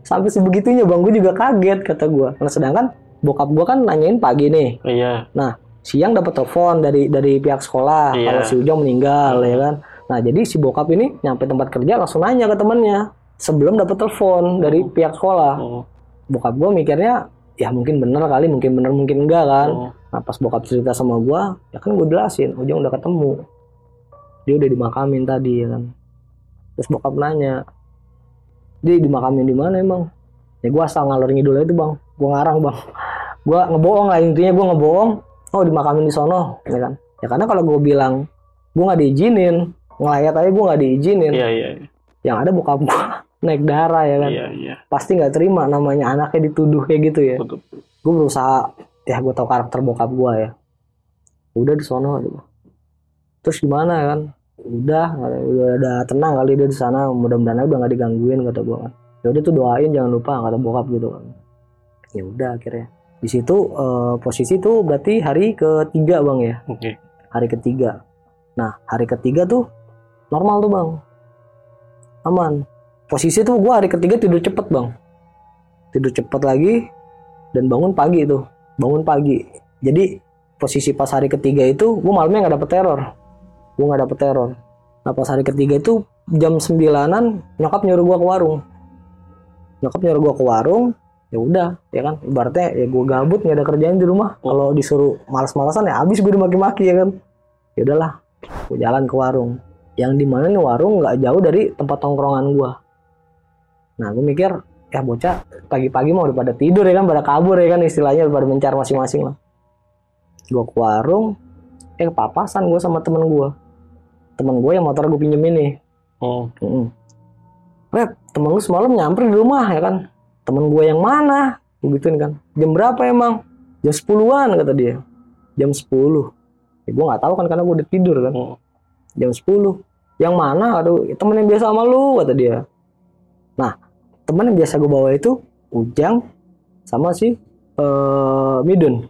sampai sebegitunya bang. Gue juga kaget kata gue karena sedangkan bokap gue kan nanyain pagi nih. Iya. siang dapat telepon dari dari pihak sekolah Iya. kalau si Ujang meninggal ya kan? Nah jadi si bokap ini nyampe tempat kerja langsung nanya ke temennya sebelum dapat telepon dari pihak sekolah. Oh, bokap gue mikirnya ya mungkin bener kali mungkin bener mungkin enggak kan? Oh. nah pas bokap cerita sama gue ya kan gue jelasin Ujang udah ketemu dia udah dimakamin tadi ya kan. Terus bokap nanya dia dimakamin di mana emang? Ya gue asal ngalor ngidul itu bang. Gue ngarang bang. [LAUGHS] Gue ngebohong lah intinya gue ngebohong. Oh dimakamin di sono ya kan. Ya karena kalau gue bilang gue nggak diizinin ngelayat aja gue nggak diizinin. Iya, iya. yang ada bokap gue [LAUGHS] naik darah ya kan. Iya, iya. pasti nggak terima namanya anaknya dituduh kayak gitu ya. Betul. gue berusaha ya gue tau karakter bokap gue ya. Udah di sono gitu. terus gimana kan udah udah ada tenang kali dia di sana. Mudah-mudahan udah nggak digangguin kata gue kan. Ya udah tuh doain jangan lupa kata bokap gitu kan. Ya udah akhirnya. Di situ eh, posisi tuh berarti hari ketiga bang ya? Oke. hari ketiga. Nah hari ketiga tuh normal tuh bang. Aman. Posisi tuh gue hari ketiga tidur cepet bang. Tidur cepet lagi dan bangun pagi tuh. Bangun pagi. Jadi posisi pas hari ketiga itu gue malamnya nggak dapet teror gue nggak dapet teror. Nah pas hari ketiga itu jam sembilanan nyokap nyuruh gue ke warung. Nyokap nyuruh gue ke warung ya udah ya kan? Ibaratnya ya gue gabut nggak ada kerjaan di rumah. Kalau disuruh malas-malasan ya abis gue dimaki-maki ya kan? Ya udahlah gue jalan ke warung. Yang di mana nih warung? Nggak jauh dari tempat tongkrongan gue nah gue mikir ya bocah pagi-pagi mau pada tidur ya kan? Pada kabur ya kan? Istilahnya pada mencar masing-masing lah. Gue ke warung eh kepapasan gue sama temen gue temen gue yang motor gue pinjemin nih Oh, Mm-mm. Red, temen lu semalam nyamper di rumah ya kan? Temen gue yang mana? Gue gituin kan. Jam berapa emang? Jam 10-an kata dia. Jam 10. Ya, gue nggak tahu kan karena gue udah tidur kan. oh. Jam 10. Yang mana? Aduh, temen yang biasa sama lu kata dia. Nah, temen yang biasa gue bawa itu Ujang sama si eh Midun.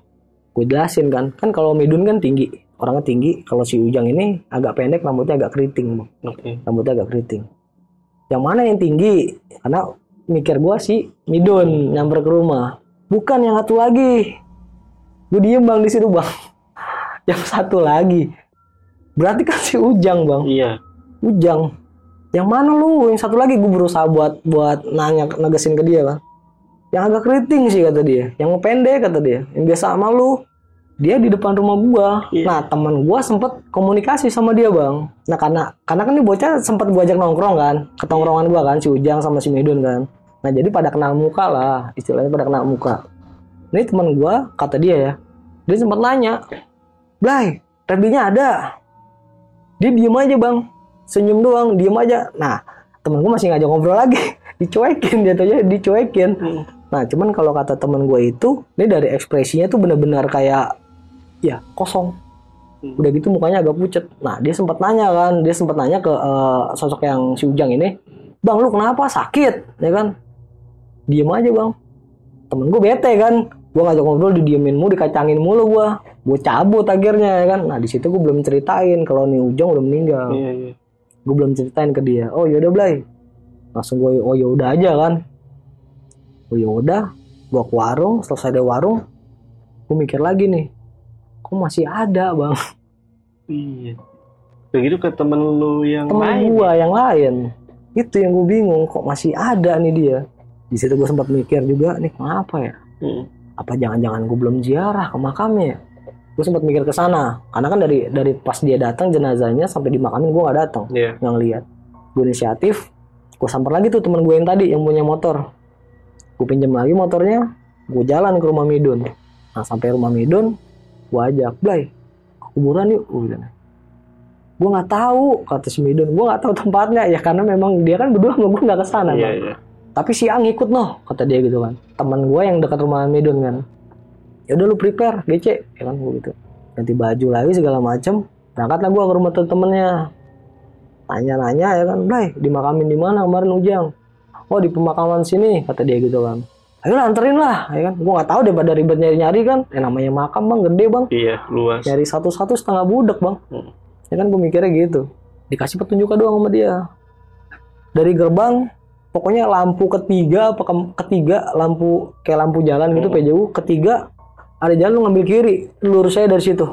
Gue jelasin kan. Kan kalau Midun kan tinggi. Orangnya tinggi. Kalau si Ujang ini agak pendek, rambutnya agak keriting. Bang Oke. rambutnya agak keriting. Yang mana yang tinggi? Karena mikir gua sih Midun nyamper ke rumah. Bukan yang satu lagi. Gue diem bang di situ bang. [LAUGHS] yang satu lagi berarti kan si Ujang bang Iya. Ujang yang mana lu yang satu lagi gue berusaha buat buat nanya negesin ke dia kan yang agak keriting sih kata dia yang pendek kata dia yang biasa sama lu dia di depan rumah gua. Iya. nah teman gua sempet komunikasi sama dia bang. Nah karena karena kan nih bocah sempet gua ajak nongkrong kan ke tongkrongan gua kan si Ujang sama si Medun kan. Nah jadi pada kenal muka lah istilahnya pada kenal muka. Ini teman gua kata dia ya dia sempat nanya Blay Reddinya ada? Dia diem aja bang. Senyum doang diem aja. Nah temen gue masih ngajak ngobrol lagi. [LAUGHS] Dicuekin dia aja dicuekin. Hmm. nah cuman kalau kata temen gue itu ini dari ekspresinya tuh benar-benar kayak ya kosong. Hmm. udah gitu mukanya agak pucet. Nah dia sempat nanya kan dia sempat nanya ke eh, sosok yang si Ujang ini bang lu kenapa? Sakit? Ya kan? Diem aja bang. Temen gue bete kan? Gue ngajak ngobrol didiemin mulu dikacangin mulu gue gue cabut akhirnya ya kan? Nah di situ gue belum ceritain kalau nih Ujang udah meninggal. Iya, iya. gue belum ceritain ke dia. Oh yaudah Blay. Langsung gue oh yaudah aja kan? Oh yaudah gue ke warung selesai dari warung gue mikir lagi nih kok masih ada bang Iya. Begitu ke temen lu yang temen lain. gue yang lain itu yang gue bingung kok masih ada nih dia di situ gue sempat mikir juga nih kenapa ya Hmm. apa jangan-jangan gue belum ziarah ke makamnya ya? gue sempat mikir ke sana karena kan dari dari pas dia datang jenazahnya sampai dimakamin gue nggak datang Iya. yang lihat gue inisiatif gue samper lagi tuh teman gue yang tadi yang punya motor gue pinjam lagi motornya gue jalan ke rumah Midun nah sampai rumah Midun gue ajak Blay kuburan yuk gue bilang. Gue nggak tahu kata si Midun. Gue nggak tahu tempatnya. Ya karena memang dia kan berdua sama gue nggak ke sana Iya, Bang. iya. tapi si Ang ikut noh kata dia gitu kan. Teman gue yang dekat rumah Midun kan. Ya udah lu prepare GC ya kan gue gitu. Ganti baju lagi segala macem berangkatlah gue ke rumah temen-temennya nanya-nanya ya kan Blay dimakamin di mana kemarin Ujang? Oh di pemakaman sini kata dia gitu kan ayo anterin lah ya kan? Gue nggak tahu deh pada ribet nyari-nyari kan. Eh namanya makam bang gede bang. Iya, luas. nyari satu-satu setengah budek bang. Hmm. ya kan gue mikirnya gitu. Dikasih petunjuk doang sama dia. Dari gerbang pokoknya lampu ketiga apa ke- ketiga lampu kayak lampu jalan gitu Hmm. PJU ketiga ada jalan lu ngambil kiri lurus saya dari situ.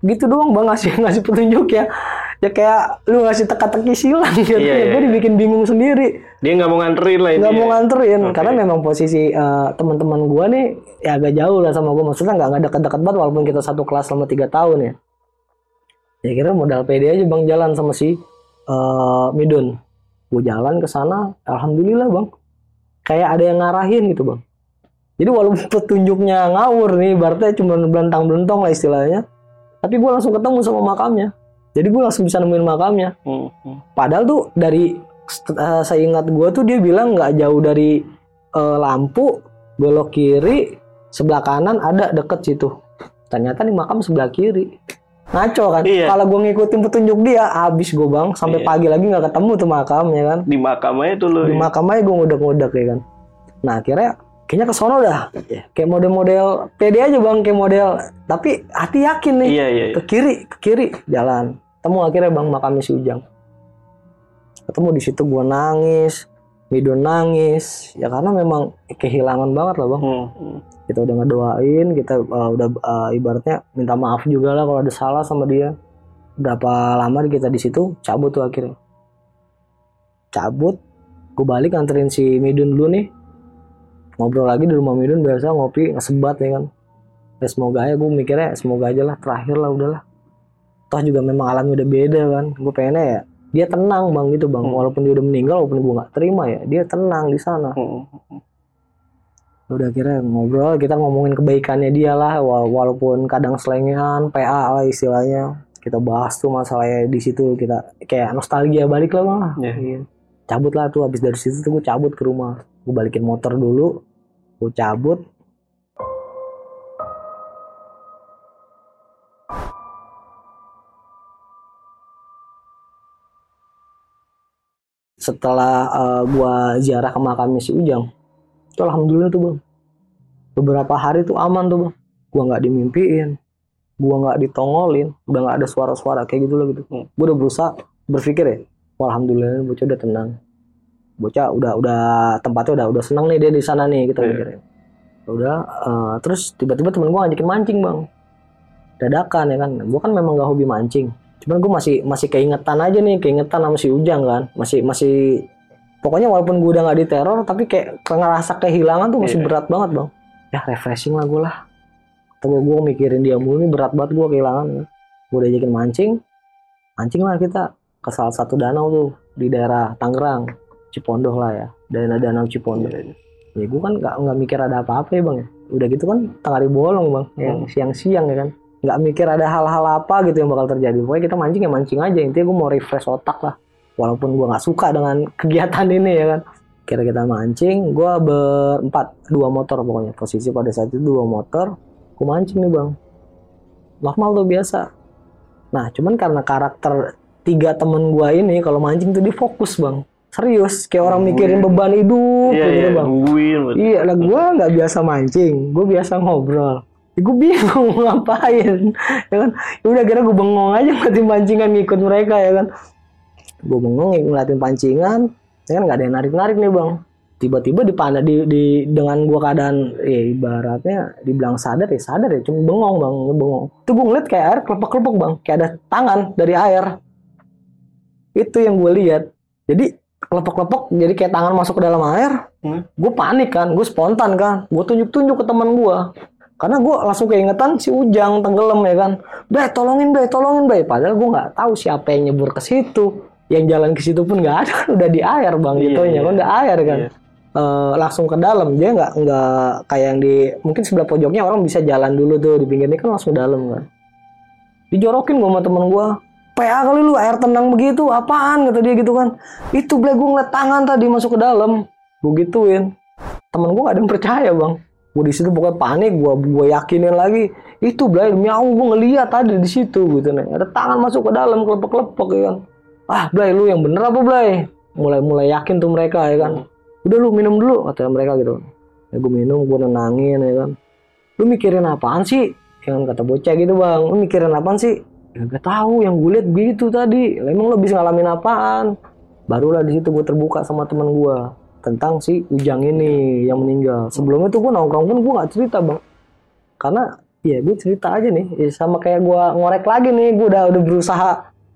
Gitu doang bang ngasih [LAUGHS] ngasih petunjuk ya. Ya kayak lu ngasih teka-teki silang gitu Iya, ya. iya, gue iya. dibikin bingung sendiri Dia nggak mau nganterin lah ini. nggak mau nganterin Oke. karena memang posisi eh, teman-teman gua nih ya agak jauh lah sama gua. Maksudnya nggak nggak dekat-dekat banget walaupun kita satu kelas selama tiga tahun ya. Ya kira modal pede aja bang jalan sama si eh, Midun. Gua jalan ke sana alhamdulillah bang. Kayak ada yang ngarahin gitu bang. Jadi walaupun [LAUGHS] petunjuknya ngawur nih berarti cuma belantang belentong lah istilahnya tapi gua langsung ketemu sama makamnya. Jadi gua langsung bisa nemuin makamnya. Hmm, hmm. Padahal tuh dari uh, saya ingat gue tuh dia bilang nggak jauh dari uh, lampu belok kiri sebelah kanan ada deket situ. Ternyata di makam sebelah kiri. Ngaco kan? Iya. Kalau gue ngikutin petunjuk dia, habis gue bang sampai Iya. pagi lagi nggak ketemu tuh makamnya kan. Di makam aja tuh lu. Di makam aja gue ngudek-ngudek ya kan. Nah akhirnya kayaknya ke sono dah. Kayak model-model pede aja bang, kayak model. Tapi hati yakin nih Iya, iya. iya. ke kiri ke kiri jalan temu akhirnya bang makamnya si Ujang ketemu di situ gua nangis Midon nangis. Ya karena memang kehilangan banget lah bang. Hmm. kita udah ngedoain kita uh, udah uh, ibaratnya minta maaf juga lah kalau ada salah sama dia. Berapa lama kita di situ cabut tuh akhirnya. Cabut gue balik anterin si Midun dulu nih. Ngobrol lagi di rumah Midun biasa ngopi ngesebat ya kan. Ya semoga aja gue mikirnya semoga aja lah terakhir lah udahlah. Toh juga memang alamnya udah beda kan gue pengennya ya dia tenang bang gitu bang Hmm. walaupun dia udah meninggal walaupun gue nggak terima ya dia tenang di sana Hmm. udah akhirnya ngobrol kita ngomongin kebaikannya dia lah wa- walaupun kadang selengean PA lah istilahnya kita bahas tuh masalahnya di situ kita kayak nostalgia balik lah bang Iya. Iya. cabut lah tuh habis dari situ tuh gue cabut ke rumah gue balikin motor dulu gue cabut setelah eh, gua ziarah ke makamnya si Ujang itu alhamdulillah tuh bang. Beberapa hari tuh aman tuh bang. Gua nggak dimimpiin gua nggak ditongolin udah nggak ada suara-suara kayak gitu loh gitu. Hmm. gua udah berusaha berpikir ya alhamdulillah bocah udah tenang. Bocah udah udah tempatnya udah udah senang nih dia di sana nih kita Iya. mikirnya. Udah eh, terus tiba-tiba temen gua ngajakin mancing bang. Dadakan ya kan. Gue kan memang gak hobi mancing cuman gue masih masih keingetan aja nih keingetan sama si Ujang kan. Masih masih pokoknya walaupun gue udah nggak diteror tapi kayak ngerasa kehilangan tuh masih Iya. berat banget bang. Ya refreshing lah gue lah. Atau gue mikirin dia mulu nih berat banget gue kehilangan. Gue udah ajakin mancing. Mancing lah kita ke salah satu danau tuh di daerah Tangerang Cipondoh lah ya. Daerah danau Cipondoh. Iya, ya gue kan nggak nggak mikir ada apa-apa ya bang. Ya udah gitu kan tengah hari bolong bang. Yang Hmm. siang-siang ya kan nggak mikir ada hal-hal apa gitu yang bakal terjadi. Pokoknya kita mancing ya mancing aja. Intinya gue mau refresh otak lah. Walaupun gue nggak suka dengan [LAUGHS] kegiatan ini ya kan. Kira kita mancing gue berempat dua motor pokoknya. Posisi pada saat itu dua motor gue mancing nih bang. Normal tuh biasa. Nah cuman karena karakter tiga temen gue ini kalau mancing tuh dia fokus bang. Serius kayak orang mikirin beban hidup Iya, gitu iya, bang. nungguin. Iya lah gue nggak biasa mancing, gue biasa ngobrol. Ya, gue bingung mau ngapain, ya kan? Ya udah kira gue bengong aja ngeliatin pancingan ngikut mereka ya kan. Gue bengong ngeliatin pancingan, ya kan nggak ada yang narik narik nih bang. Tiba-tiba di di, di dengan gue keadaan ya ibaratnya dibilang sadar ya sadar ya, cuma bengong bang, bengong. Itu gue ngeliat kayak air kelepek-kelepek bang, kayak ada tangan dari air. Itu yang gue lihat. Jadi kelepek-kelepek jadi kayak tangan masuk ke dalam air Hmm. gue panik kan gue spontan kan gue tunjuk-tunjuk ke teman gue karena gue langsung keingetan si Ujang tenggelam ya kan. Bray tolongin Bray tolongin Bray padahal gue nggak tahu siapa yang nyebur ke situ. Yang jalan ke situ pun nggak ada. Kan [LAUGHS] udah di air bang Iya, gitu iya. kan udah air kan? Iya. Eh, langsung ke dalam. Dia nggak nggak kayak yang di mungkin sebelah pojoknya orang bisa jalan dulu tuh. Di pinggirnya kan langsung dalam kan. Dijorokin gue sama temen gue PA kali lu air tenang begitu apaan? kata dia gitu kan. Itu ble gue ngeliat tangan tadi masuk ke dalam. Gue gituin. Temen gue gak ada yang percaya bang gue di situ pokoknya panik gue gue yakinin lagi. Itu ble demi Allah gue ngeliat tadi di situ gitu nih ada tangan masuk ke dalam kelepek kelepek ya kan. Ah ble lu yang bener apa ble mulai mulai yakin tuh mereka ya kan. Udah lu minum dulu kata mereka gitu. Ya gue minum gue nenangin ya kan. Lu mikirin apaan sih? Yang kata bocah gitu bang. Lu mikirin apaan sih? Ya gak tahu yang gue liat gitu tadi. Emang lo bisa ngalamin apaan? Barulah di situ gue terbuka sama teman gue tentang si Ujang ini yang meninggal sebelumnya tuh gue nongkrong pun gue nggak cerita bang karena ya gue cerita aja nih ya, sama kayak gue ngorek lagi nih gue udah udah berusaha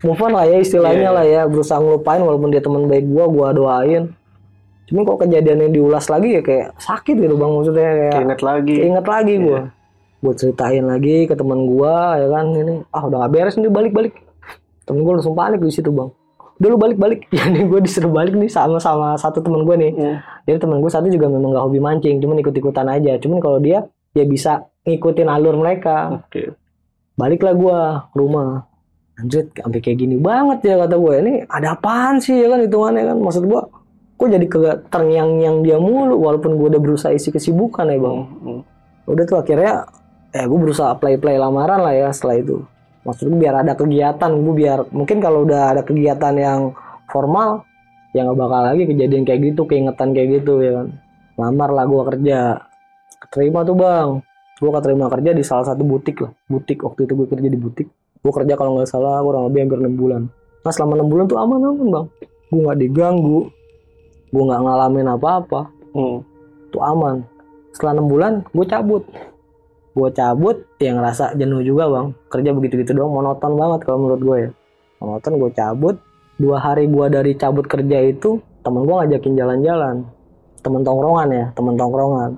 move on lah ya istilahnya Iya, lah ya berusaha ngelupain walaupun dia teman baik gue gue doain cuman kok kejadian yang diulas lagi ya kayak sakit gitu bang maksudnya kayak Keinget lagi. Ingat lagi gue. Iya. Gue ceritain lagi ke teman gue ya kan ini. Ah udah gak beres nih balik-balik. Temen gue langsung panik di situ bang. Udah lu balik-balik. Ya nih gue disuruh balik nih sama sama satu temen gue nih. Hmm. Jadi temen gue satu juga memang gak hobi mancing, cuman ikut-ikutan aja. Cuman kalau dia ya bisa ngikutin alur mereka. Oke. Baliklah gue ke rumah. Anjir, sampai kayak gini banget ya kata gue. Ini ada apaan sih ya kan hitungannya kan? Maksud gue, kok jadi ke terngiang-ngiang dia mulu walaupun gue udah berusaha isi kesibukan ya bang Hmm. udah tuh akhirnya eh gue berusaha play play lamaran lah ya setelah itu maksud gue biar ada kegiatan gue biar mungkin kalau udah ada kegiatan yang formal ya nggak bakal lagi kejadian kayak gitu keingetan kayak gitu ya kan. Lamar lah gue kerja. Terima tuh bang. Gue keterima kerja di salah satu butik lah. Butik waktu itu gue kerja di butik. Gue kerja kalau nggak salah kurang lebih hampir enam bulan. Nah selama enam bulan tuh aman aman bang. Gue nggak diganggu. Gue nggak ngalamin apa-apa. Hmm. tuh aman. Setelah enam bulan gue cabut gue cabut ya ngerasa jenuh juga bang. Kerja begitu gitu doang monoton banget kalau menurut gue ya. Monoton gue cabut. Dua hari gue dari cabut kerja itu temen gue ngajakin jalan-jalan. Temen tongkrongan ya temen tongkrongan.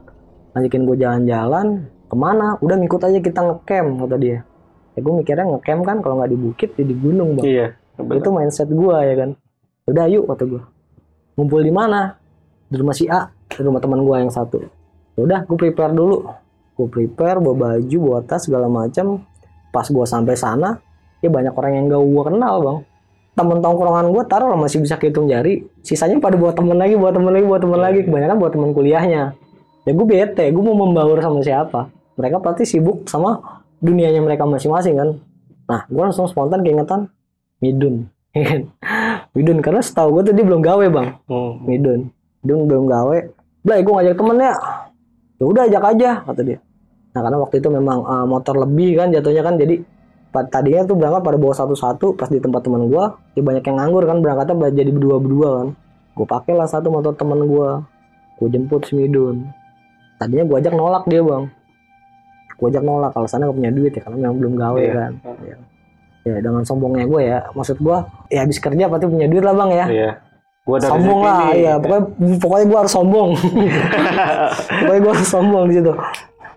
Ngajakin gue jalan-jalan ke mana? Udah ngikut aja kita ngecamp kata dia. Ya gue mikirnya ngecamp kan kalau nggak di bukit ya di gunung bang. Iya. itu mindset gue ya kan. Udah yuk kata gue ngumpul di mana? Di rumah si A di rumah teman gue yang satu. Ya udah gue prepare dulu gue prepare bawa baju bawa tas segala macam pas gue sampai sana ya banyak orang yang gak gue kenal bang. Temen tongkrongan gue taruh lah masih bisa kehitung jari. Sisanya pada bawa temen lagi bawa temen lagi bawa temen lagi. Kebanyakan bawa temen kuliahnya. Ya gue bete gue mau membaur sama siapa. Mereka pasti sibuk sama dunianya mereka masing-masing kan. Nah gue langsung spontan keingetan Midun. [LAUGHS] Midun karena setahu gue tuh dia belum gawe bang. Hmm. Midun. Midun belum gawe. Blay gue ngajak temennya. Ya udah ajak aja kata dia nah karena waktu itu memang uh, motor lebih kan jatuhnya kan jadi tadinya tuh berangkat pada bawa satu-satu pas di tempat teman gue ya banyak yang nganggur kan berangkatnya jadi berdua-berdua kan gue pakai lah satu motor teman gue gue jemput si Midun tadinya gue ajak nolak dia bang gue ajak nolak kalau sana gak punya duit ya karena memang belum gawe Iya. kan ya. ya dengan sombongnya gue ya maksud gue ya habis kerja pasti punya duit lah bang ya Iya. Gua dari sombong lah nih. iya pokoknya pokoknya gue harus sombong [LAUGHS] pokoknya gue harus sombong di situ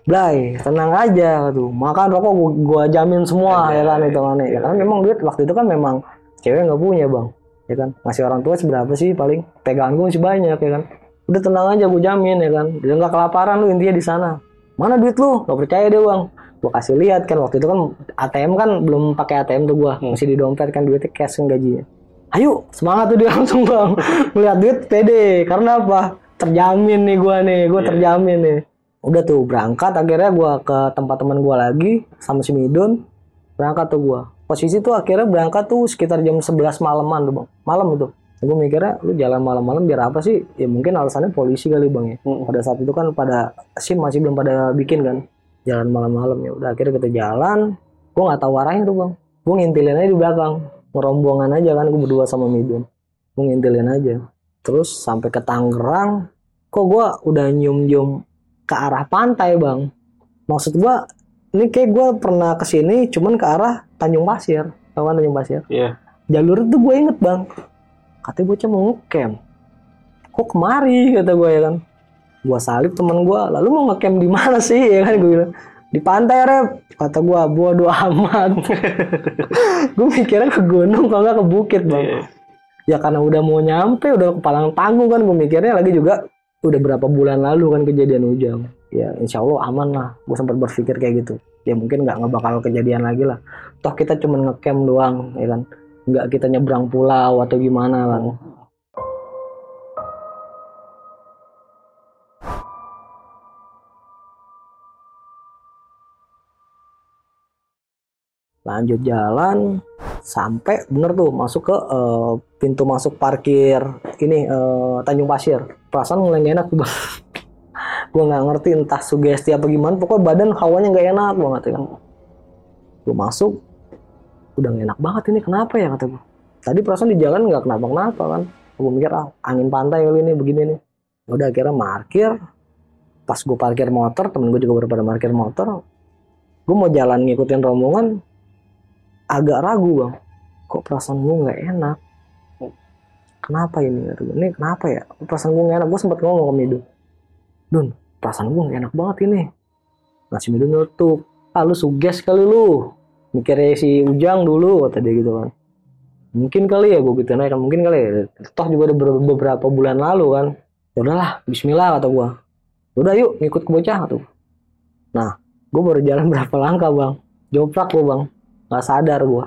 Blay, tenang aja tuh. Makan rokok gua, gua jamin semua ya kan itu kan ya. Karena memang duit waktu itu kan memang cewek nggak punya bang, ya kan. Ngasih orang tua seberapa sih paling pegangan gue masih banyak ya kan. Udah tenang aja gue jamin ya kan. Dia nggak kelaparan lu intinya di sana. Mana duit lu? Gak percaya dia bang. Gua kasih lihat kan waktu itu kan ATM kan belum pakai ATM tuh gua masih di dompet kan duitnya cash kan gajinya. Ayo semangat tuh dia [LAUGHS] langsung bang. Melihat duit pede karena apa? Terjamin nih gua nih, gua Iya. terjamin nih. Udah tuh berangkat akhirnya gua ke tempat teman gua lagi sama si Midun. Berangkat tuh gua. Posisi tuh akhirnya berangkat tuh sekitar jam 11 malaman tuh bang. Malam itu. Gue mikirnya lu jalan malam-malam biar apa sih? Ya mungkin alasannya polisi kali bang ya. Mm. Pada saat itu kan pada SIM masih belum pada bikin kan. Jalan malam-malam ya. Udah akhirnya kita jalan. Gue nggak tahu arahnya tuh bang. Gue ngintilin aja di belakang. Ngerombongan aja kan gue berdua sama Midun. Gue ngintilin aja. Terus sampai ke Tangerang. Kok gue udah nyium-nyium ke arah pantai bang. Maksud gue ini kayak gue pernah ke sini cuman ke arah Tanjung Pasir. Kan Tanjung Pasir? Iya. jalur itu gue inget bang katanya bocah mau ngecamp kok kemari kata gue ya kan gue salib teman gue lalu mau ngecamp di mana sih ya kan gue bilang di pantai rep kata gue bodo amat [LAUGHS] gue mikirnya ke gunung kalau nggak ke bukit bang Iya. ya karena udah mau nyampe udah kepalang tanggung kan gue mikirnya lagi juga udah berapa bulan lalu kan kejadian hujan. Ya insya Allah aman lah. Gue sempat berpikir kayak gitu. Ya mungkin nggak bakal kejadian lagi lah. Toh kita cuma ngecamp doang ya kan? Nggak kita nyebrang pulau atau gimana kan lanjut jalan sampai bener tuh masuk ke eh, pintu masuk parkir ini eh, Tanjung Pasir. Perasaan mulai gak enak tuh [LAUGHS] gue nggak ngerti entah sugesti apa gimana pokoknya badan hawanya nggak enak banget ya kan. Gue masuk udah gak enak banget ini kenapa ya kata gue tadi perasaan di jalan nggak kenapa kenapa kan. Gue mikir ah angin pantai kali ini begini nih. Udah akhirnya parkir. Pas gue parkir motor temen gue juga baru pada parkir motor gue mau jalan ngikutin rombongan agak ragu bang. Kok perasaan gue nggak enak? Kenapa ini? Ini kenapa ya? Perasaan gue nggak enak. Gue sempat ngomong ke Midun Dun perasaan gue nggak enak banget ini. Nah si Midun nutup. Ah lu suges kali lu. Mikirnya si Ujang dulu kata dia gitu kan. Mungkin kali ya gue gitu kan mungkin kali ya. Toh juga ber- beberapa bulan lalu kan. Ya udahlah Bismillah kata gue udah yuk ngikut ke bocah tuh nah gue baru jalan [LAUGHS] berapa langkah bang? Joprak gue bang nggak sadar gue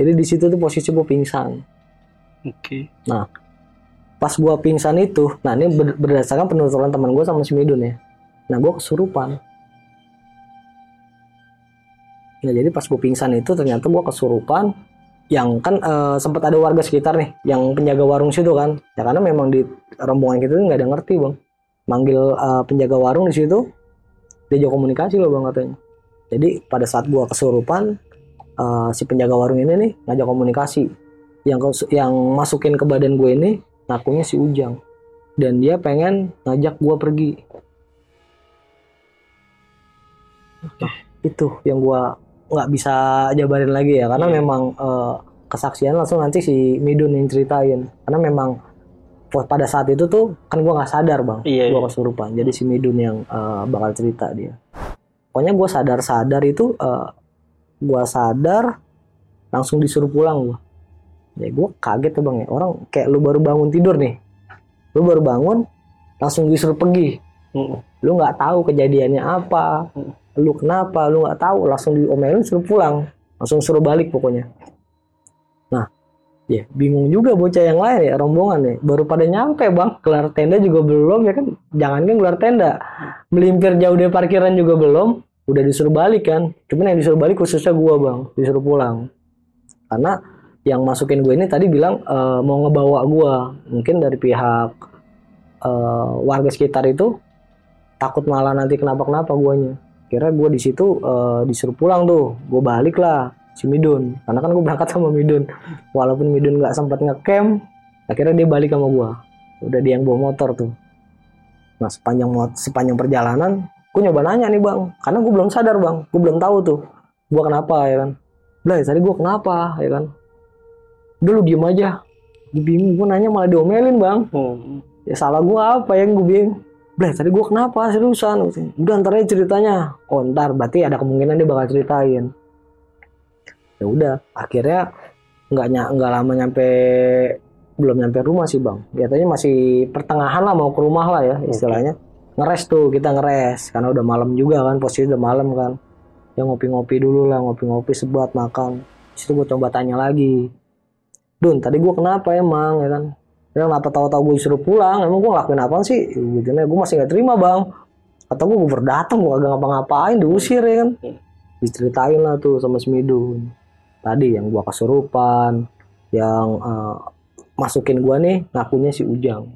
jadi di situ tuh posisi gue pingsan. Oke. pas gue pingsan itu nah ini ber- berdasarkan penuturan teman gue sama si Midun ya. Nah gue kesurupan. Nah jadi pas gue pingsan itu ternyata gue kesurupan yang kan eh, sempat ada warga sekitar nih yang penjaga warung situ kan. Ya karena memang di rombongan kita tuh nggak ada ngerti bang. Manggil eh, penjaga warung di situ diajak komunikasi loh bang katanya jadi pada saat gua kesurupan eh, si penjaga warung ini nih ngajak komunikasi. Yang yang masukin ke badan gue ini ngakunya si Ujang. Dan dia pengen ngajak gua pergi. Nah, itu yang gua nggak bisa jabarin lagi ya. Karena Iya. memang eh, kesaksian langsung nanti si Midun yang ceritain. Karena memang pada saat itu tuh kan gua nggak sadar bang. Iya, gua iya. kesurupan. Jadi si Midun yang eh, bakal cerita dia pokoknya gua sadar-sadar itu eh, gua sadar langsung disuruh pulang gua. Ya gua kaget tuh bang. Ya orang kayak lu baru bangun tidur nih. Lu baru bangun langsung disuruh pergi. Mm. lu nggak tahu kejadiannya apa lu kenapa lu nggak tahu. Langsung diomelin suruh pulang. Langsung suruh balik pokoknya ya bingung juga bocah yang lain ya rombongan ya. Baru pada nyampe bang. Kelar tenda juga belum ya kan? Jangan kan kelar tenda. Melimpir jauh dari parkiran juga belum. Udah disuruh balik kan? Cuman yang disuruh balik khususnya gua bang. Disuruh pulang. Karena yang masukin gue ini tadi bilang eh, mau ngebawa gua. Mungkin dari pihak eh, warga sekitar itu takut malah nanti kenapa-kenapa guanya. Kira gue di situ eh, disuruh pulang tuh, gue balik lah si Midun, karena kan gue berangkat sama Midun. Walaupun Midun nggak sempat ngecamp, akhirnya dia balik sama gue. Udah dia yang bawa motor tuh. Nah sepanjang sepanjang perjalanan gue nyoba nanya nih bang. Karena gue belum sadar bang. Gue belum tahu tuh gue kenapa ya kan. Blay tadi gue kenapa ya kan. Udah lu diem aja. Gue bingung gue nanya malah diomelin bang. Hmm. ya salah gue apa yang gue bingung. Blay tadi gue kenapa? Seriusan. Udah ntar aja ceritanya. Oh ntar berarti ada kemungkinan dia bakal ceritain ya udah akhirnya nggak nggak lama nyampe belum nyampe rumah sih bang. Biasanya masih pertengahan lah mau ke rumah lah ya istilahnya. Ngeres tuh kita ngeres. Karena udah malam juga kan posisi udah malam kan. Ya ngopi-ngopi dulu lah ngopi-ngopi sebuat makan. Situ gue coba tanya lagi. Dun tadi gue kenapa emang ya kan? Ya kenapa tahu-tahu gue disuruh pulang? Emang gue ngelakuin apa sih? Gitu gue masih nggak terima bang. Kata gue berdatang gue kagak ngapa-ngapain diusir ya kan? Diceritain lah tuh sama si Midun tadi yang gua kesurupan yang eh, masukin gua nih ngakunya si Ujang.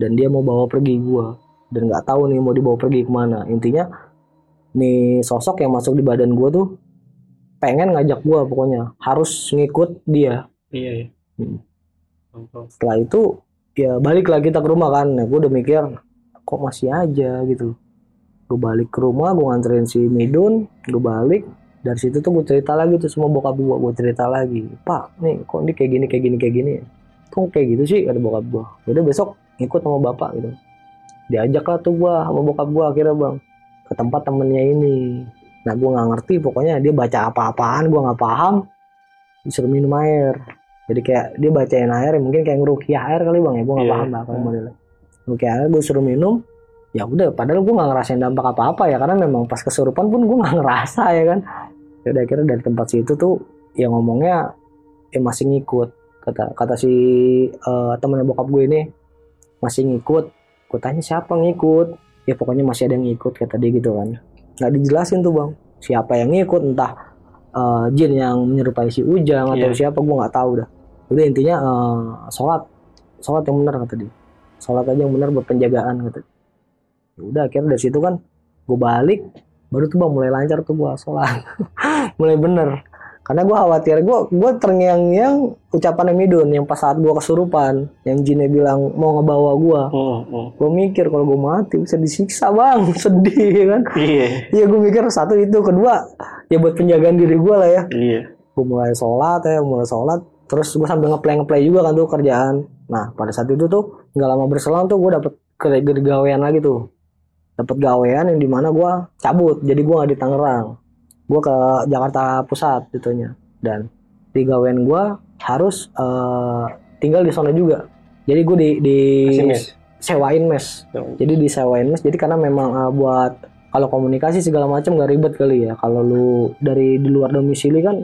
Dan dia mau bawa pergi gua. Dan nggak tahu nih mau dibawa pergi ke mana. Intinya nih sosok yang masuk di badan gua tuh pengen ngajak gua pokoknya. Harus ngikut dia. Iya, iya. Hmm. Setelah itu ya balik lah kita ke rumah kan. Nah, gue udah mikir kok masih aja? gitu. Gue balik ke rumah gue nganterin si Midun gue balik dari situ tuh gue cerita lagi tuh semua bokap gue gue cerita lagi. Pak nih kok ini kayak gini kayak gini kayak gini kok kayak gitu sih? kata bokap gue udah besok ikut sama bapak gitu. Diajak lah tuh gue sama bokap gue akhirnya bang ke tempat temennya ini. Nah gue nggak ngerti pokoknya dia baca apa-apaan gue nggak paham. Disuruh minum air. Jadi kayak dia bacain air ya mungkin kayak ngerukiah air kali bang ya. Gue nggak Iya. paham lah kalau modelnya. Ngerukiah air gue suruh minum. Ya udah padahal gue nggak ngerasain dampak apa-apa ya karena memang pas kesurupan pun gue nggak ngerasa ya kan ya udah akhirnya dari tempat situ tuh ya ngomongnya ya masih ngikut. Kata kata si eh, temennya bokap gue ini masih ngikut. Gue tanya siapa ngikut? Ya pokoknya masih ada yang ngikut kata dia gitu kan. Nggak dijelasin tuh bang. Siapa yang ngikut entah eh, jin yang menyerupai si Ujang atau Iya. siapa gue nggak tahu dah. Udah intinya eh, sholat. Sholat yang benar kata dia. Sholat aja yang benar buat penjagaan kata dia. Ya udah akhirnya dari situ kan gue balik baru tuh bang mulai lancar tuh gue sholat. [LAUGHS] Mulai bener. Karena gue khawatir gue gue terngiang-ngiang ucapan Midun yang pas saat gue kesurupan yang jinnya bilang mau ngebawa gue Hmm, hmm. gue mikir kalau gue mati bisa disiksa bang. [LAUGHS] Sedih ya kan? Iya, iya gue mikir satu itu. Kedua ya buat penjagaan diri gue lah ya. Iya. gue mulai sholat ya mulai sholat. Terus gue sambil ngeplay ngeplay juga kan tuh kerjaan. Nah pada saat itu tuh nggak lama berselang tuh gue dapet ke gawean lagi tuh dapet gawean yang di mana gue cabut jadi gue di Tangerang. Gue ke Jakarta Pusat gitunya dan di gawean gue harus eh, tinggal di sana juga. Jadi gue di, di mes. sewain mes. Jadi disewain mes jadi karena memang uh, buat kalau komunikasi segala macam gak ribet kali ya. Kalau lu dari di luar domisili kan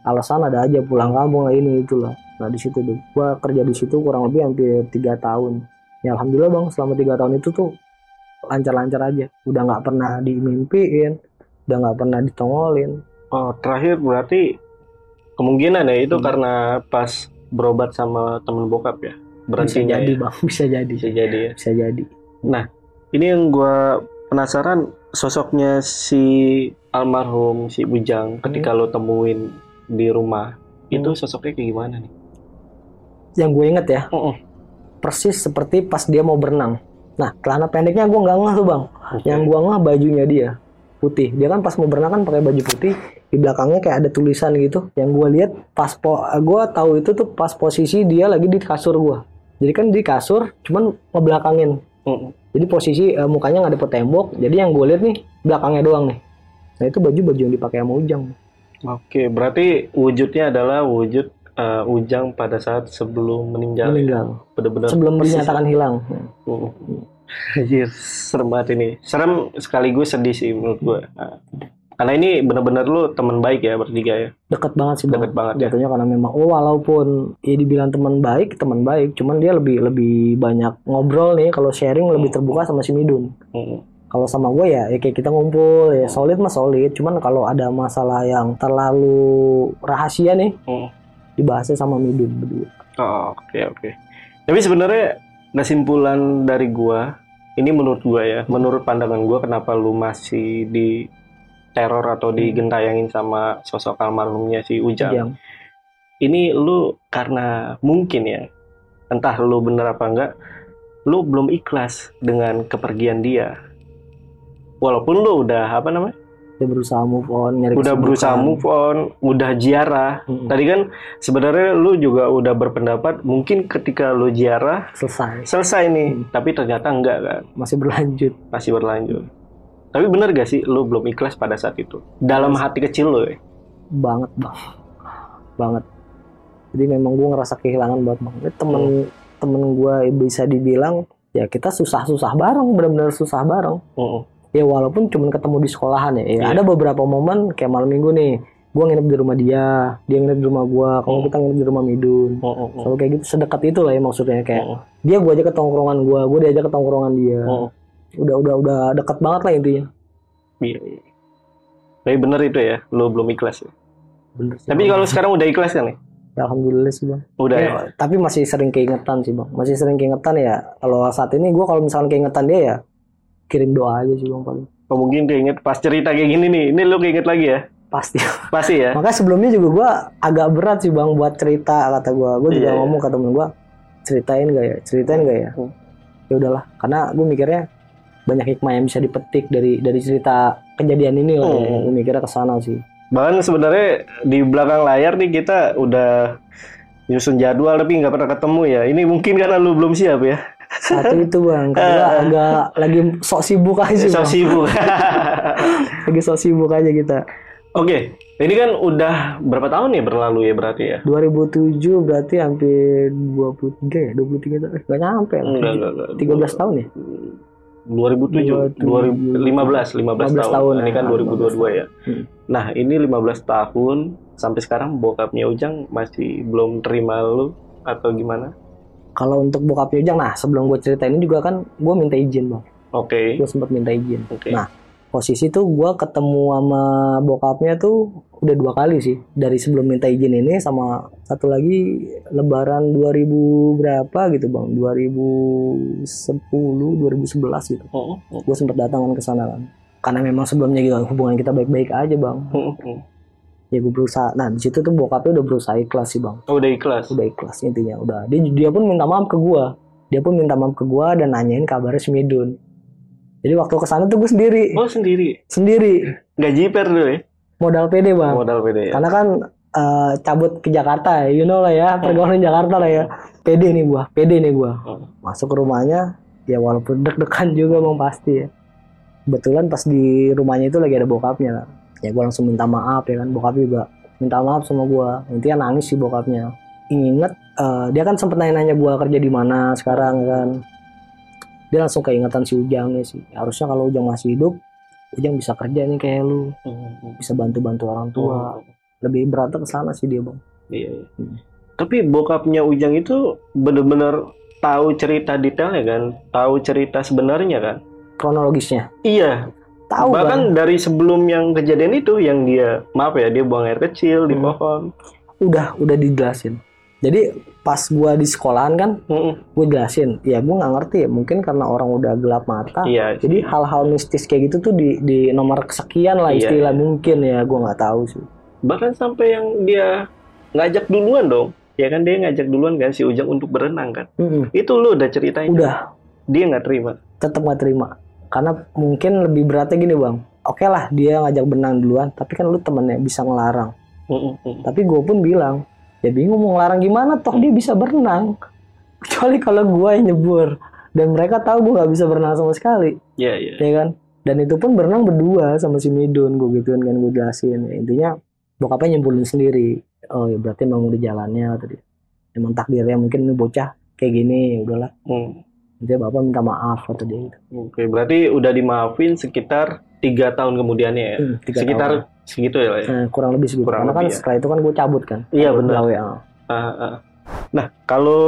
alasan ada aja pulang kampung lah ini itulah nah di situ gua kerja di situ kurang lebih hampir tiga tahun. Ya alhamdulillah bang selama tiga tahun itu tuh lancar-lancar aja udah nggak pernah dimimpiin udah nggak pernah ditongolin Oh, terakhir berarti kemungkinan ya itu Hmm. karena pas berobat sama temen bokap ya. bisa Berhentinya jadi ya. bang [LAUGHS] bisa jadi Bisa jadi ya. bisa jadi Ini yang gua penasaran sosoknya si almarhum si Bujang ketika lo temuin di rumah itu sosoknya kayak gimana nih? yang gue inget ya Oh, oh. persis seperti pas dia mau berenang nah celana pendeknya gue nggak ngeh tuh bang. Oke. yang gua ngeh bajunya dia putih. Dia kan pas mau berenang kan pakai baju putih di belakangnya kayak ada tulisan gitu. Yang gua lihat pas po gua tahu itu tuh pas posisi dia lagi di kasur gua. Jadi kan di kasur cuman ngebelakangin. Mm, jadi posisi eh, mukanya nggak dapet tembok. Jadi yang gue lihat nih belakangnya doang nih. Nah itu baju baju yang dipakai sama Ujang. Oke, berarti wujudnya adalah wujud eh, Ujang pada saat sebelum meninggal. meninggal Benar-benar sebelum persis. dinyatakan hilang Mm. Anjir, serem banget ini. Serem sekaligus sedih sih menurut gue. karena ini benar-benar lu teman baik ya bertiga ya. deket banget sih bang Deket banget ya. jatuhnya karena memang oh walaupun ya dibilang teman baik teman baik cuman dia lebih lebih banyak ngobrol nih kalau sharing lebih terbuka sama si Midun Mm. kalau sama gue ya, ya kayak kita ngumpul ya solid mah solid cuman kalau ada masalah yang terlalu rahasia nih Mm. Dibahasnya sama Midun berdua Oh, oke oke. Tapi sebenarnya kesimpulan dari gua, ini menurut gua ya, menurut pandangan gua kenapa lu masih di teror atau digentayangin sama sosok almarhumnya si Ujang. yang Ini lu karena mungkin ya, entah lu bener apa enggak, lu belum ikhlas dengan kepergian dia. walaupun lu udah apa namanya dia berusaha move on nyari udah kesibukan. berusaha move on udah ziarah. Mm-mm. tadi kan sebenarnya lu juga udah berpendapat mungkin ketika lu ziarah selesai. selesai nih Hmm. tapi ternyata enggak kan? Masih berlanjut. Masih berlanjut. Tapi bener gak sih lu belum ikhlas pada saat itu? Dalam hati kecil lu ya banget bang. Banget. Jadi memang gue ngerasa kehilangan banget bang. Ini temen temen gue bisa dibilang ya kita susah-susah bareng benar-benar susah bareng. Mm-mm. Ya walaupun cuma ketemu di sekolahan ya, ya Iya. ada beberapa momen kayak malam minggu nih gue nginep di rumah dia dia nginep di rumah gue kalau Hmm. kita nginep di rumah Midun Mm-mm. selalu kayak gitu sedekat itu lah ya maksudnya kayak Mm-mm. dia gue aja ke tongkrongan gue gue diajak ke tongkrongan dia Mm-mm. udah udah udah dekat banget lah intinya Iya, iya. Tapi bener itu ya, lu belum ikhlas ya. bener sih, Tapi kalau sekarang udah ikhlas kan nih? Ya, alhamdulillah sih bang Udah ya. Ya, tapi masih sering keingetan sih bang masih sering keingetan ya kalau saat ini gue kalau misalnya keingetan dia ya kirim doa aja sih bang paling Oh, mungkin keinget pas cerita kayak gini nih. Ini lu keinget lagi ya? pasti [LAUGHS] Pasti ya. makanya sebelumnya juga gue agak berat sih bang buat cerita kata gue gue juga Iya, iya. ngomong ke temen gue ceritain gak ya ceritain gak ya Hmm. ya udahlah karena gue mikirnya banyak hikmah yang bisa dipetik dari dari cerita kejadian ini lah ya. Hmm. gue mikirnya ke sana sih Bahkan sebenarnya di belakang layar nih kita udah nyusun jadwal tapi nggak pernah ketemu ya. Ini mungkin karena lu belum siap ya. Satu itu bang kedua [LAUGHS] agak lagi sok sibuk aja So bang. sibuk. [LAUGHS] lagi sok sibuk aja kita Oke, ini kan udah berapa tahun ya berlalu ya berarti ya? 2007 berarti hampir 23 ya 23 tahun nggak nyampe lah Enggak, enggak, enggak. 13 tahun ya 2007, 2015, 15, 15 tahun. tahun, Ini kan nah, 2022 ya. Hmm. Nah, ini 15 tahun sampai sekarang bokapnya Ujang masih belum terima lu atau gimana? Kalau untuk bokapnya Ujang nah sebelum gue cerita ini juga kan gue minta izin bang Oke. gue sempat minta izin Oke. Nah. posisi tuh gue ketemu sama bokapnya tuh udah dua kali sih dari sebelum minta izin ini sama satu lagi lebaran 2000 berapa gitu bang 2010 2011 gitu Oh, oh, gue sempat datang ke sana kan karena memang sebelumnya juga hubungan kita baik-baik aja bang oh, oh. Ya gue berusaha. Nah di situ tuh bokapnya udah berusaha ikhlas sih bang. Oh, udah ikhlas. udah ikhlas intinya. Udah. Dia dia pun minta maaf ke gua. Dia pun minta maaf ke gua dan nanyain kabarnya si Midun. Jadi waktu ke sana tuh gue sendiri. Oh, sendiri. sendiri. Nggak jiper dulu ya? modal pede bang. Modal pede ya. karena kan eh, cabut ke Jakarta ya you know lah ya pergaulan Jakarta lah ya. Pede nih gua pede nih gua. Oh. masuk ke rumahnya ya walaupun deg-degan juga bang pasti ya. Kebetulan pas di rumahnya itu lagi ada bokapnya. lah. Ya gua langsung minta maaf ya kan bokap juga minta maaf sama gua intinya nangis sih bokapnya inget eh, dia kan sempet nanya-nanya gua kerja di mana sekarang kan dia langsung keingetan si Ujang nih sih harusnya kalau Ujang masih hidup Ujang bisa kerja nih kayak lu Hmm, bisa bantu-bantu orang tua Oh. lebih beratnya ke sana sih dia bang Iya, iya. Hmm. Tapi bokapnya Ujang itu bener-bener tahu cerita detailnya kan? Tahu cerita sebenarnya kan? kronologisnya Iya, tahu bahkan kan dari sebelum yang kejadian itu yang dia maaf ya dia buang air kecil di Hmm. pohon. udah udah dijelasin jadi pas gua di sekolahan kan Mm-mm. gue jelasin ya gue nggak ngerti ya mungkin karena orang udah gelap mata Iya. jadi hal-hal mistis kayak gitu tuh di di nomor kesekian lah Iya, istilah iya. mungkin ya gue nggak tahu sih bahkan sampai yang dia ngajak duluan dong. Ya kan dia ngajak duluan kan si Ujang untuk berenang kan. Mm-mm. Itu lu udah ceritain. udah Dia nggak terima. tetap nggak terima karena mungkin lebih beratnya gini bang. Oke lah dia ngajak benang duluan tapi kan lu temennya bisa ngelarang. Mm-mm. tapi gue pun bilang ya bingung mau ngelarang gimana toh dia bisa berenang. Kecuali kalau gue yang nyebur. Dan mereka tahu gue nggak bisa berenang sama sekali. Iya, iya. ya kan? Dan itu pun berenang berdua sama si Midun gue gituin kan gue jelasin. Ya, intinya bokapnya nyimpulin sendiri. Oh ya berarti emang udah jalannya tadi emang takdirnya mungkin ini bocah kayak gini ya udahlah. Hmm. Intinya bapak minta maaf kata dia gitu. Oke, berarti udah dimaafin sekitar tiga tahun kemudiannya ya. Hmm, tiga Sekitar tahun. segitu ya. Ya? Eh, kurang lebih segitu Kurang karena kan lebih ya. setelah itu kan gue cabut kan Iya, benar. gawe, ah. Ah, ah. Nah, kalau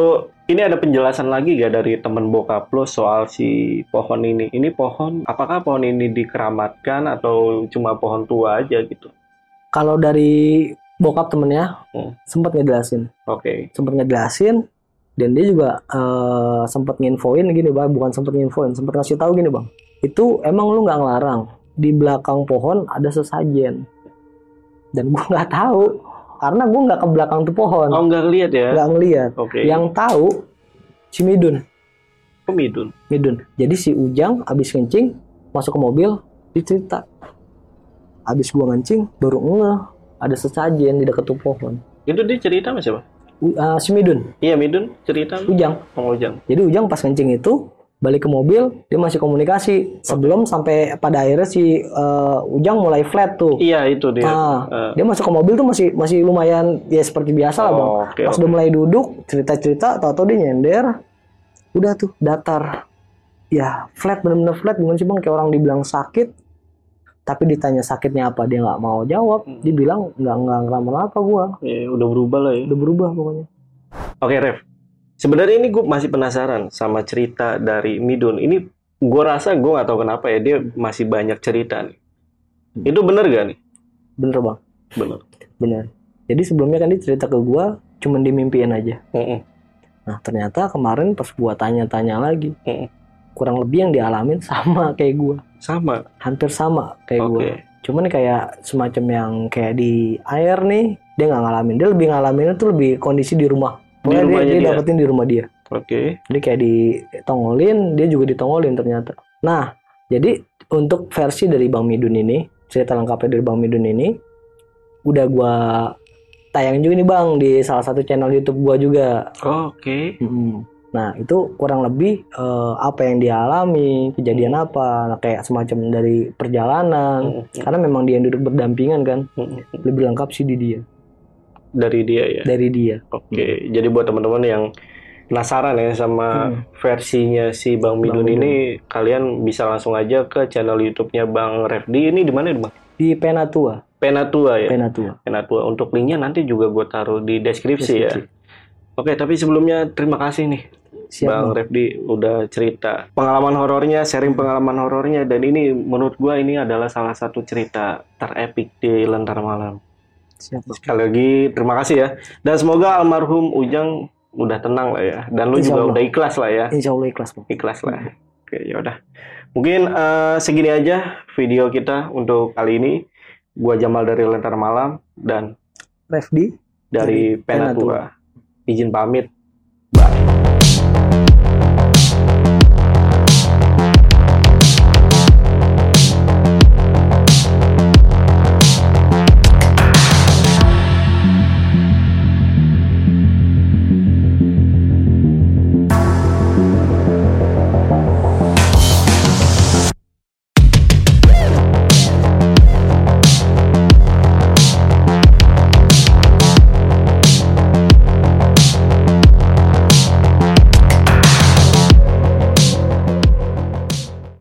ini ada penjelasan lagi gak dari temen bokap lo soal si pohon ini? Ini pohon, apakah pohon ini dikeramatkan atau cuma pohon tua aja gitu? kalau dari bokap temennya Hmm. sempat ngejelasin Oke. sempat ngejelasin dan dia juga eh, sempat nginfoin gini bang. Bukan sempat nginfoin sempat ngasih tahu gini bang. Itu emang lu nggak ngelarang. Di belakang pohon ada sesajen. Dan gua nggak tahu. Karena gua nggak ke belakang tuh pohon. Oh, nggak lihat ya? nggak ngeliat. Oke. yang tahu si Midun. Pemidun. Midun. Jadi si Ujang abis kencing masuk ke mobil dicerita. Habis gua ngencing baru ngeh ada sesajen di dekat tuh pohon. Itu dia cerita sama siapa? Uh, si Midun Iya Midun cerita Ujang Bang Ujang. jadi Ujang pas ngencing itu balik ke mobil dia masih komunikasi sebelum sampai pada akhirnya si uh, Ujang mulai flat tuh Iya itu dia. Ah, Eh, dia masuk ke mobil tuh masih masih lumayan ya seperti biasa lah bang. Oh, oke, Pas oke. udah mulai duduk cerita-cerita, tahu-tahu dia nyender, udah tuh datar. Ya flat bener-bener flat gimana sih bang? Kayak orang dibilang sakit, tapi ditanya sakitnya apa dia nggak mau jawab. Hmm. Dia bilang nggak nggak kenapa-napa gua, ya, udah berubah lah ya. udah berubah pokoknya. Oke Rev, sebenarnya ini gue masih penasaran sama cerita dari Midun. Ini gue rasa gue nggak tahu kenapa ya dia masih banyak cerita nih. Hmm. Itu bener gak nih? Bener bang, Bener. bener. Jadi sebelumnya kan dia cerita ke gua, cuman dimimpiin aja. Mm-mm. Nah ternyata kemarin pas gua tanya-tanya lagi, Mm-mm. Kurang lebih yang dialamin [LAUGHS] sama kayak gua, Sama. hampir sama kayak Oke. gua. cuman kayak semacam yang kayak di air nih dia nggak ngalamin dia lebih ngalamin itu lebih kondisi di rumah Di Pokoknya dia, rumahnya dia dia? dapetin di rumah dia Oke. jadi kayak ditongolin dia juga ditongolin ternyata nah jadi untuk versi dari Bang Midun ini cerita lengkapnya dari Bang Midun ini udah gua tayang juga nih Bang di salah satu channel YouTube gua juga Oke. Mm-mm. Nah itu kurang lebih eh, apa yang dia alami, kejadian apa, nah, kayak semacam dari perjalanan. Mm-mm. Karena memang dia yang duduk berdampingan kan, Mm-mm. lebih lengkap sih di dia, Dari dia ya. dari dia. Oke. Jadi buat teman-teman yang penasaran ya sama Hmm. versinya si Bang Midun Bang Midun. ini, kalian bisa langsung aja ke channel YouTube-nya Bang Refdi. Ini di mana Bang? Di Penatua, Penatua ya. Penatua. Penatua. Untuk linknya nanti juga gue taruh di deskripsi, ya. Deskripsi. Oke, tapi sebelumnya terima kasih nih Siap Bang. Refdi udah cerita pengalaman horornya, sharing pengalaman horornya dan ini menurut gua ini adalah salah satu cerita terepik di Lentera Malam. Siap Bang. Sekali lagi terima kasih ya. Dan semoga almarhum Ujang udah tenang lah ya. Dan lu Insya juga Allah. udah ikhlas lah ya. Insya Allah ikhlas Bang. Ikhlas lah. Oke, yaudah. Mungkin eh, segini aja video kita untuk kali ini. Gua Jamal dari Lentera Malam dan Refdi, dari Dari Penatua. Penatua. Izin pamit.